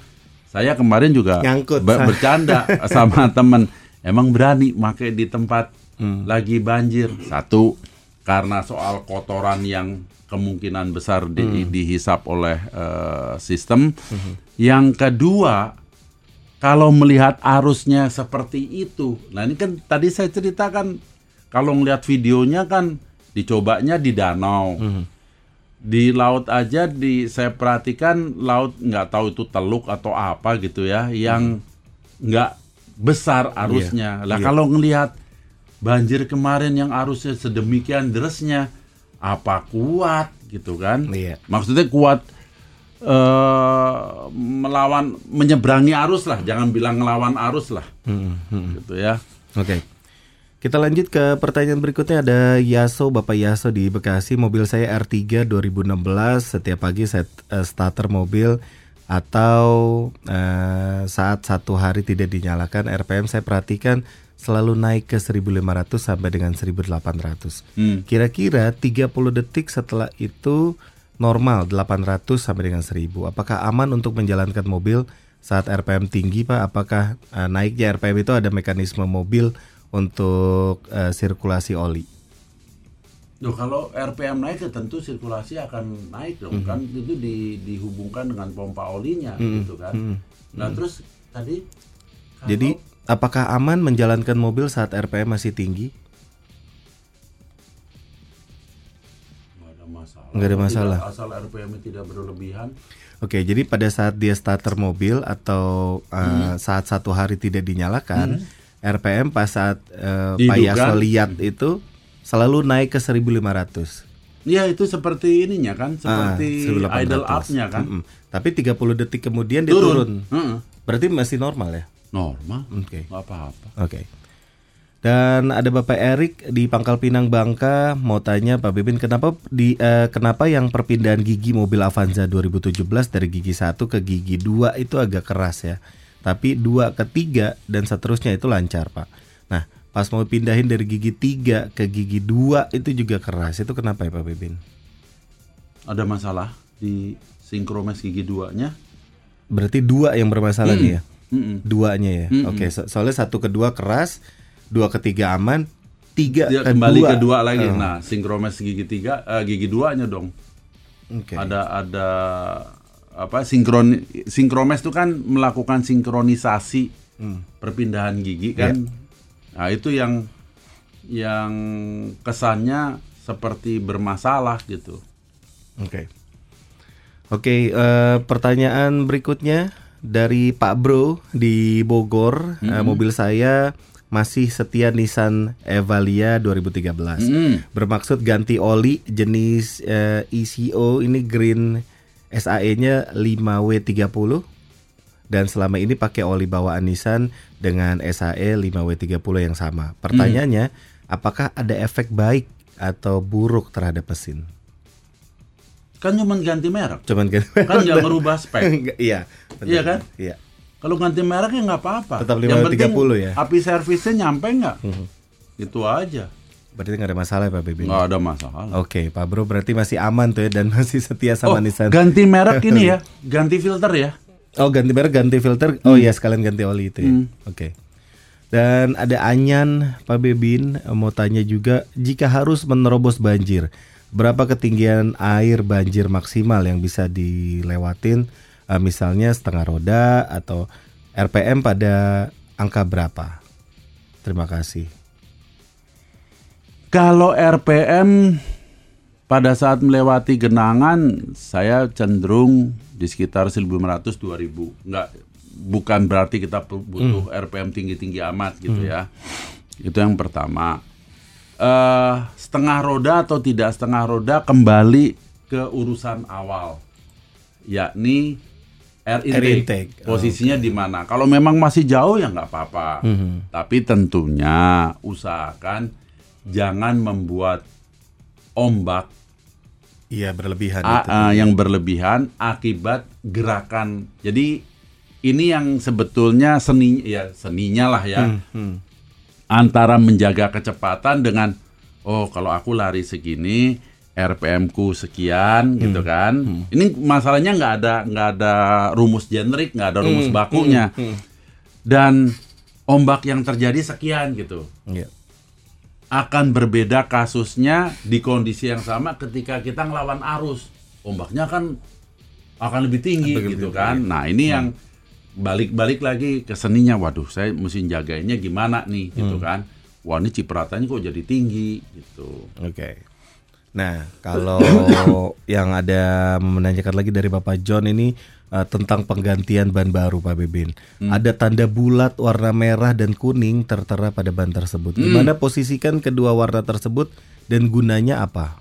saya kemarin juga Nyangkut. be- bercanda sama temen, emang berani pakai di tempat lagi banjir. Satu, karena soal kotoran yang kemungkinan besar di- dihisap oleh eh, sistem. Yang kedua, kalau melihat arusnya seperti itu, nah ini kan tadi saya ceritakan kalau melihat videonya kan dicobanya di danau, di laut aja di saya perhatikan laut nggak tahu itu teluk atau apa gitu ya, yang nggak besar arusnya. Lah kalau ngelihat banjir kemarin yang arusnya sedemikian derasnya apa kuat gitu kan? Iya. Maksudnya kuat eh melawan menyeberangi arus lah, jangan bilang ngelawan arus lah. Gitu ya. Oke. Kita lanjut ke pertanyaan berikutnya ada Yaso, Bapak Yaso di Bekasi. Mobil saya R3 2016. Setiap pagi saya eh, starter mobil atau eh, saat satu hari tidak dinyalakan RPM saya perhatikan selalu naik ke 1500 sampai dengan 1800. Hmm. Kira-kira 30 detik setelah itu normal 800 sampai dengan 1000. Apakah aman untuk menjalankan mobil saat RPM tinggi Pak? Apakah eh, naiknya RPM itu ada mekanisme mobil untuk eh, sirkulasi oli? Loh, kalau RPM naik ya tentu sirkulasi akan naik dong kan itu di, dihubungkan dengan pompa olinya gitu kan. Nah terus tadi kalau- Jadi apakah aman menjalankan mobil saat RPM masih tinggi? Nggak ada masalah. Tidak- asal RPM tidak berlebihan. Oke, jadi pada saat dia starter mobil atau uh, saat satu hari tidak dinyalakan, RPM pas saat uh, Pak. Yaso lihat itu selalu naik ke 1500. Ya itu seperti ininya kan, Ah, seperti 1800. idle up-nya kan. Mm-mm. Tapi 30 detik kemudian dia turun. Berarti masih normal ya? Normal. Oke. Nggak apa-apa. Oke. Dan ada Bapak Erik di Pangkal Pinang Bangka mau tanya Pak Bebin kenapa di eh, kenapa yang perpindahan gigi mobil Avanza 2017 dari gigi 1 ke gigi 2 itu agak keras ya. Tapi 2 ke 3 dan seterusnya itu lancar, Pak. Nah, pas mau pindahin dari gigi 3 ke gigi 2 itu juga keras. Itu kenapa ya Pak Bebin? Ada masalah di sinkromes gigi duanya? Berarti dua yang bermasalah nih ya. Mm-mm. Duanya ya. Oke, so- soalnya satu kedua keras, dua ketiga aman, tiga Dia kedua. kembali ke dua lagi. Oh, Nah, sinkromes gigi tiga, eh, gigi duanya dong. Oke. Ada ada apa sinkron sinkromes itu kan melakukan sinkronisasi Hmm. perpindahan gigi kan. Nah, itu yang yang kesannya seperti bermasalah gitu. Oke. Oke, eh, pertanyaan berikutnya dari Pak Bro di Bogor. Eh, mobil saya masih setia Nissan Evalia 2013. Mm. Bermaksud ganti oli jenis eh, ECO ini green SAE-nya 5W30 dan selama ini pakai oli bawaan Nissan dengan SAE 5W30 yang sama. Pertanyaannya, apakah ada efek baik atau buruk terhadap mesin? Kan cuma ganti merek. Cuman kan Kan nggak merubah spek. Iya. Iya kan? Iya. Kalau ganti merek ya nggak apa-apa. Tetap Yang penting 530 ya? Api servisnya nyampe nggak? Itu aja. Berarti nggak ada masalah ya Pak Bebin? Nggak ada masalah. Oke, Pak Bro berarti masih aman tuh ya dan masih setia sama Oh, Nissan. ganti merek ini ya, ganti filter ya. Oh, ganti merek, ganti filter. Oh iya, sekalian ganti oli itu ya. Hmm. Oke. Dan ada Anyan Pak Bebin mau tanya juga jika harus menerobos banjir, berapa ketinggian air banjir maksimal yang bisa dilewatin? Eh, misalnya setengah roda atau RPM pada angka berapa? Terima kasih. Kalau RPM pada saat melewati genangan, saya cenderung di sekitar 1500 2000. Nggak bukan berarti kita butuh RPM tinggi-tinggi amat gitu ya. Itu yang pertama. eh setengah roda atau tidak setengah roda kembali ke urusan awal, yakni air intake. Air intake. Oh, Posisinya di mana? Kalau memang masih jauh ya nggak apa-apa. Tapi tentunya usahakan jangan membuat ombak Iya berlebihan a- itu. yang berlebihan akibat gerakan. Jadi ini yang sebetulnya seni ya seninya lah ya Hmm. antara menjaga kecepatan dengan oh kalau aku lari segini RPM ku sekian gitu kan. Ini masalahnya nggak ada nggak ada rumus generik, nggak ada rumus bakunya. Dan ombak yang terjadi sekian gitu. Iya. Akan berbeda kasusnya di kondisi yang sama ketika kita ngelawan arus. Ombaknya kan akan lebih tinggi Lebih- gitu lebih kan. Nah, ini yang balik-balik lagi ke seninya. Waduh, saya mesti jagainnya gimana nih gitu kan. Wah, ini cipratannya kok jadi tinggi gitu. Oke. Nah, kalau yang ada menanyakan lagi dari Bapak John ini uh, tentang penggantian ban baru Pak Bebin. Ada tanda bulat warna merah dan kuning tertera pada ban tersebut. Gimana posisikan kedua warna tersebut dan gunanya apa?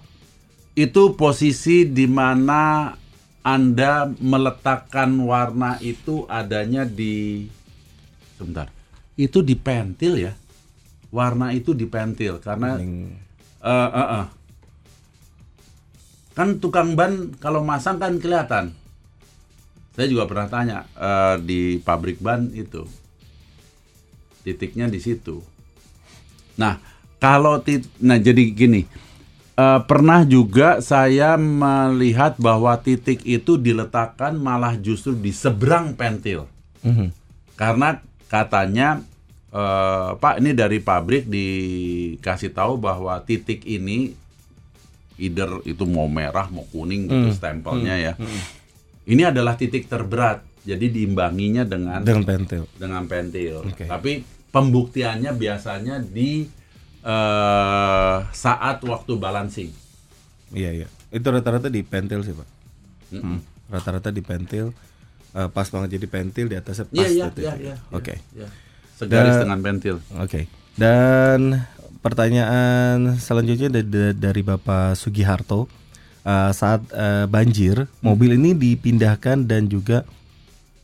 Itu posisi di mana Anda meletakkan warna itu adanya di sebentar. Itu di pentil ya. Warna itu di pentil karena Kuning. Eh, eh, eh. Kan tukang ban kalau masang kan kelihatan. Saya juga pernah tanya eh, di pabrik ban itu. Titiknya di situ. Nah, kalau tit nah jadi gini. eh, pernah juga saya melihat bahwa titik itu diletakkan malah justru di seberang pentil. Mhm. Karena katanya eh, Pak ini dari pabrik dikasih tahu bahwa titik ini either itu mau merah mau kuning gitu stempelnya ya. Ini adalah titik terberat. Jadi diimbanginya dengan Dengan pentil. dengan pentil. Oke. Tapi pembuktiannya biasanya di eh, saat waktu balancing. Iya iya. Itu rata-rata di pentil sih Pak. Mm-mm. Rata-rata di pentil. Eh, pas banget jadi pentil di atasnya pas Iya iya gitu iya ya. iya. Oke. iya. Segaris dengan pentil. Oke. Dan pertanyaan selanjutnya dari, dari Bapak Sugiharto. Eh, saat eh, banjir, mobil ini dipindahkan dan juga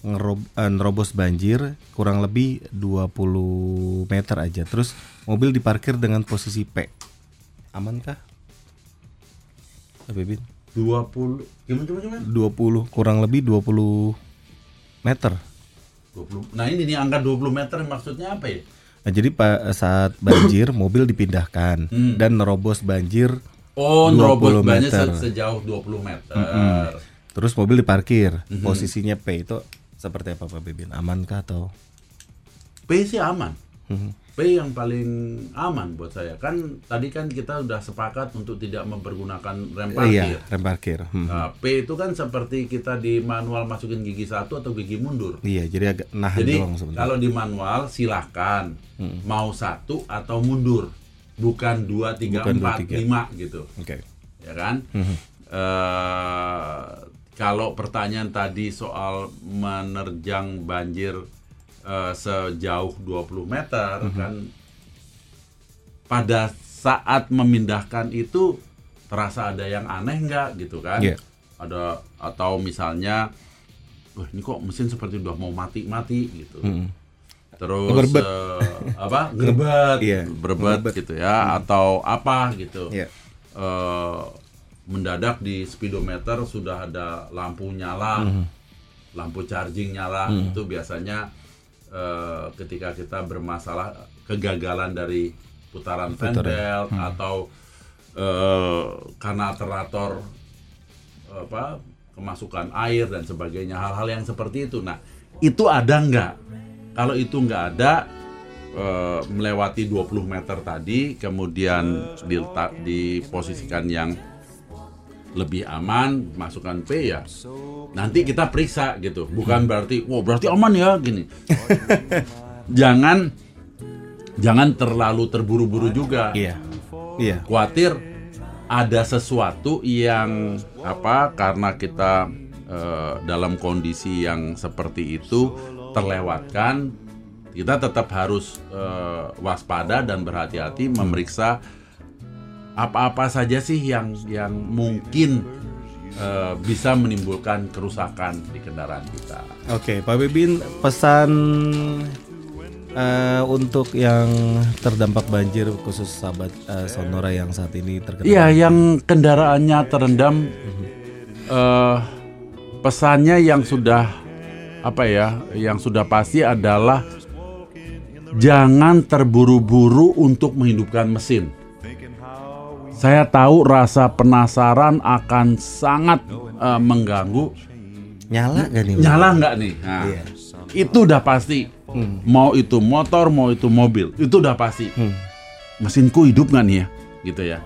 ngerob- eh, nerobos banjir kurang lebih 20 meter aja. Terus mobil diparkir dengan posisi P. Amankah? Bebin? 20 gimana gimana gimana? 20 kurang lebih 20 meter. 20. Nah, ini nih angka 20 meter maksudnya apa ya? Nah, jadi saat banjir mobil dipindahkan Hmm. dan nerobos banjir Oh, 20 nerobos banyak meter. se- sejauh 20 meter. terus mobil diparkir. Mhm. Posisinya P itu seperti apa Pak Bebin? Amankah atau P sih aman. Mhm. P yang paling aman buat saya. Kan tadi kan kita udah sepakat untuk tidak mempergunakan rem parkir. Iya, rem parkir. Hmm. Nah, P itu kan seperti kita di manual masukin gigi satu atau gigi mundur. Iya, jadi agak nahan Jadi doang sebenarnya. kalau di manual silahkan mau satu atau mundur, bukan dua tiga Bukan dua, empat tiga. lima gitu, Oke. ya kan? Eh, kalau pertanyaan tadi soal menerjang banjir eh, sejauh 20 meter kan, pada saat memindahkan itu terasa ada yang aneh nggak gitu kan? Iya. Ada atau misalnya, wah ini kok mesin seperti udah mau mati-mati gitu. Mhm. Terus Ngerebet. eh, apa? Ngerebet, Iya, berebet ngerebet. gitu ya, atau apa gitu. Iya. Eh, mendadak di speedometer sudah ada lampu nyala, Mhm. lampu charging nyala. Itu biasanya eh, ketika kita bermasalah kegagalan dari putaran fan belt atau eh, karena alternator apa kemasukan air dan sebagainya hal-hal yang seperti itu. Nah itu ada nggak? Kalau itu nggak ada eh, melewati 20 meter tadi, kemudian diletak diposisikan yang lebih aman, masukkan P ya. Nanti kita periksa gitu. Bukan berarti, wah berarti aman ya gini. jangan jangan terlalu terburu-buru juga Iya. Iya. khawatir ada sesuatu yang apa karena kita eh, dalam kondisi yang seperti itu terlewatkan kita tetap harus eh, waspada dan berhati-hati memeriksa apa-apa saja sih yang yang mungkin eh, bisa menimbulkan kerusakan di kendaraan kita. Oke, Pak Bebin pesan eh, untuk yang terdampak banjir khusus sahabat eh, Sonora yang saat ini terkena Iya, yang kendaraannya terendam eh pesannya yang sudah apa ya, yang sudah pasti adalah jangan terburu-buru untuk menghidupkan mesin. Saya tahu rasa penasaran akan sangat eh, mengganggu. nyala gak nih? Nyala nggak nih? Nah, Iya. Itu udah pasti. Mau itu motor, mau itu mobil, itu udah pasti. Hmm. Mesinku hidup nggak nih ya? Gitu ya.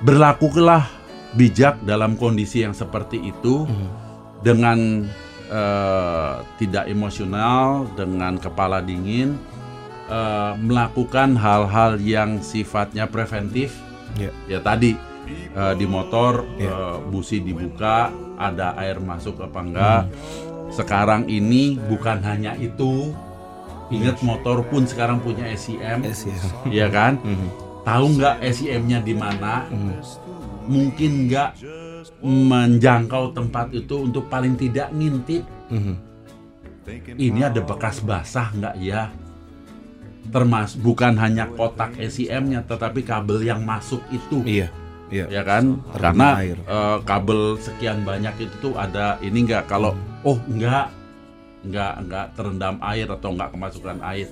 Berlakulah bijak dalam kondisi yang seperti itu dengan eh, tidak emosional, dengan kepala dingin, eh, melakukan hal-hal yang sifatnya preventif. Iya. Ya tadi eh, di motor Iya. eh, busi dibuka, ada air masuk apa enggak. Sekarang ini bukan hanya itu. Ingat motor pun sekarang punya SIM. SIM. Iya kan? Tahu nggak SIM-nya di mana? Mungkin nggak menjangkau tempat itu untuk paling tidak ngintip. Mhm. Ini ada bekas basah nggak ya? Termas bukan hanya kotak SIM-nya, tetapi kabel yang masuk itu, Iya. Iya. ya kan? Karena air. eh, kabel sekian banyak itu tuh ada ini nggak? Kalau oh nggak, nggak nggak terendam air atau nggak kemasukan air.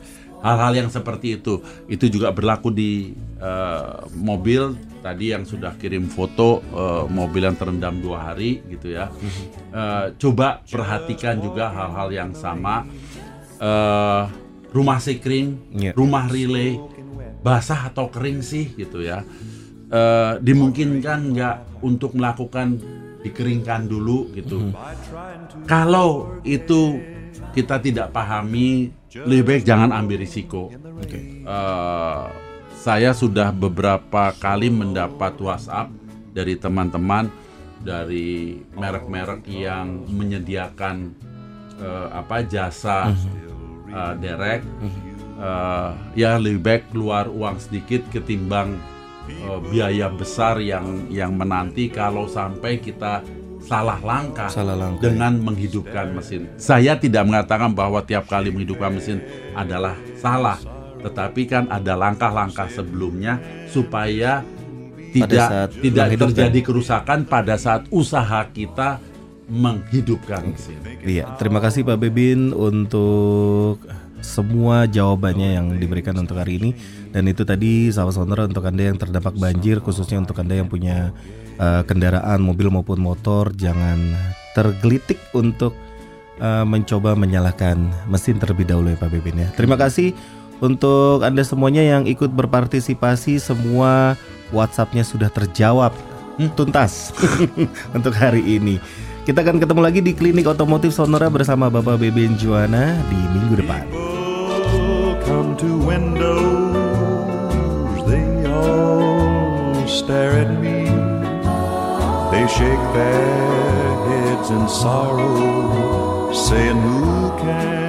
Hal-hal yang seperti itu, itu juga berlaku di eh, mobil tadi yang sudah kirim foto eh, mobil yang terendam dua hari gitu ya. Eh, coba perhatikan juga hal-hal yang sama. Eh, rumah sikring, Iya. rumah relay, basah atau kering sih gitu ya. Eh, dimungkinkan nggak untuk melakukan dikeringkan dulu gitu. Kalau itu kita tidak pahami, lebih baik jangan ambil risiko. Eh, saya sudah beberapa kali mendapat WhatsApp dari teman-teman dari merek-merek yang menyediakan eh, apa jasa eh, derek. Eh, ya lebih baik keluar uang sedikit ketimbang eh, biaya besar yang yang menanti kalau sampai kita salah langkah Salah langkah, dengan menghidupkan mesin. Saya tidak mengatakan bahwa tiap kali menghidupkan mesin adalah salah, tetapi kan ada langkah-langkah sebelumnya supaya tidak tidak terjadi kerusakan pada saat usaha kita menghidupkan mesin. Iya, terima kasih Pak Bebin untuk semua jawabannya yang diberikan untuk hari ini dan itu tadi sahabat saudara untuk anda yang terdampak banjir khususnya untuk anda yang punya eh, kendaraan mobil maupun motor jangan tergelitik untuk eh, mencoba menyalakan mesin terlebih dahulu ya Pak Bebin ya. Terima kasih untuk anda semuanya yang ikut berpartisipasi semua WhatsAppnya sudah terjawab tuntas untuk hari ini. Kita akan ketemu lagi di Klinik Otomotif Sonora bersama Bapak Beben Juana di minggu depan. Saying, Who can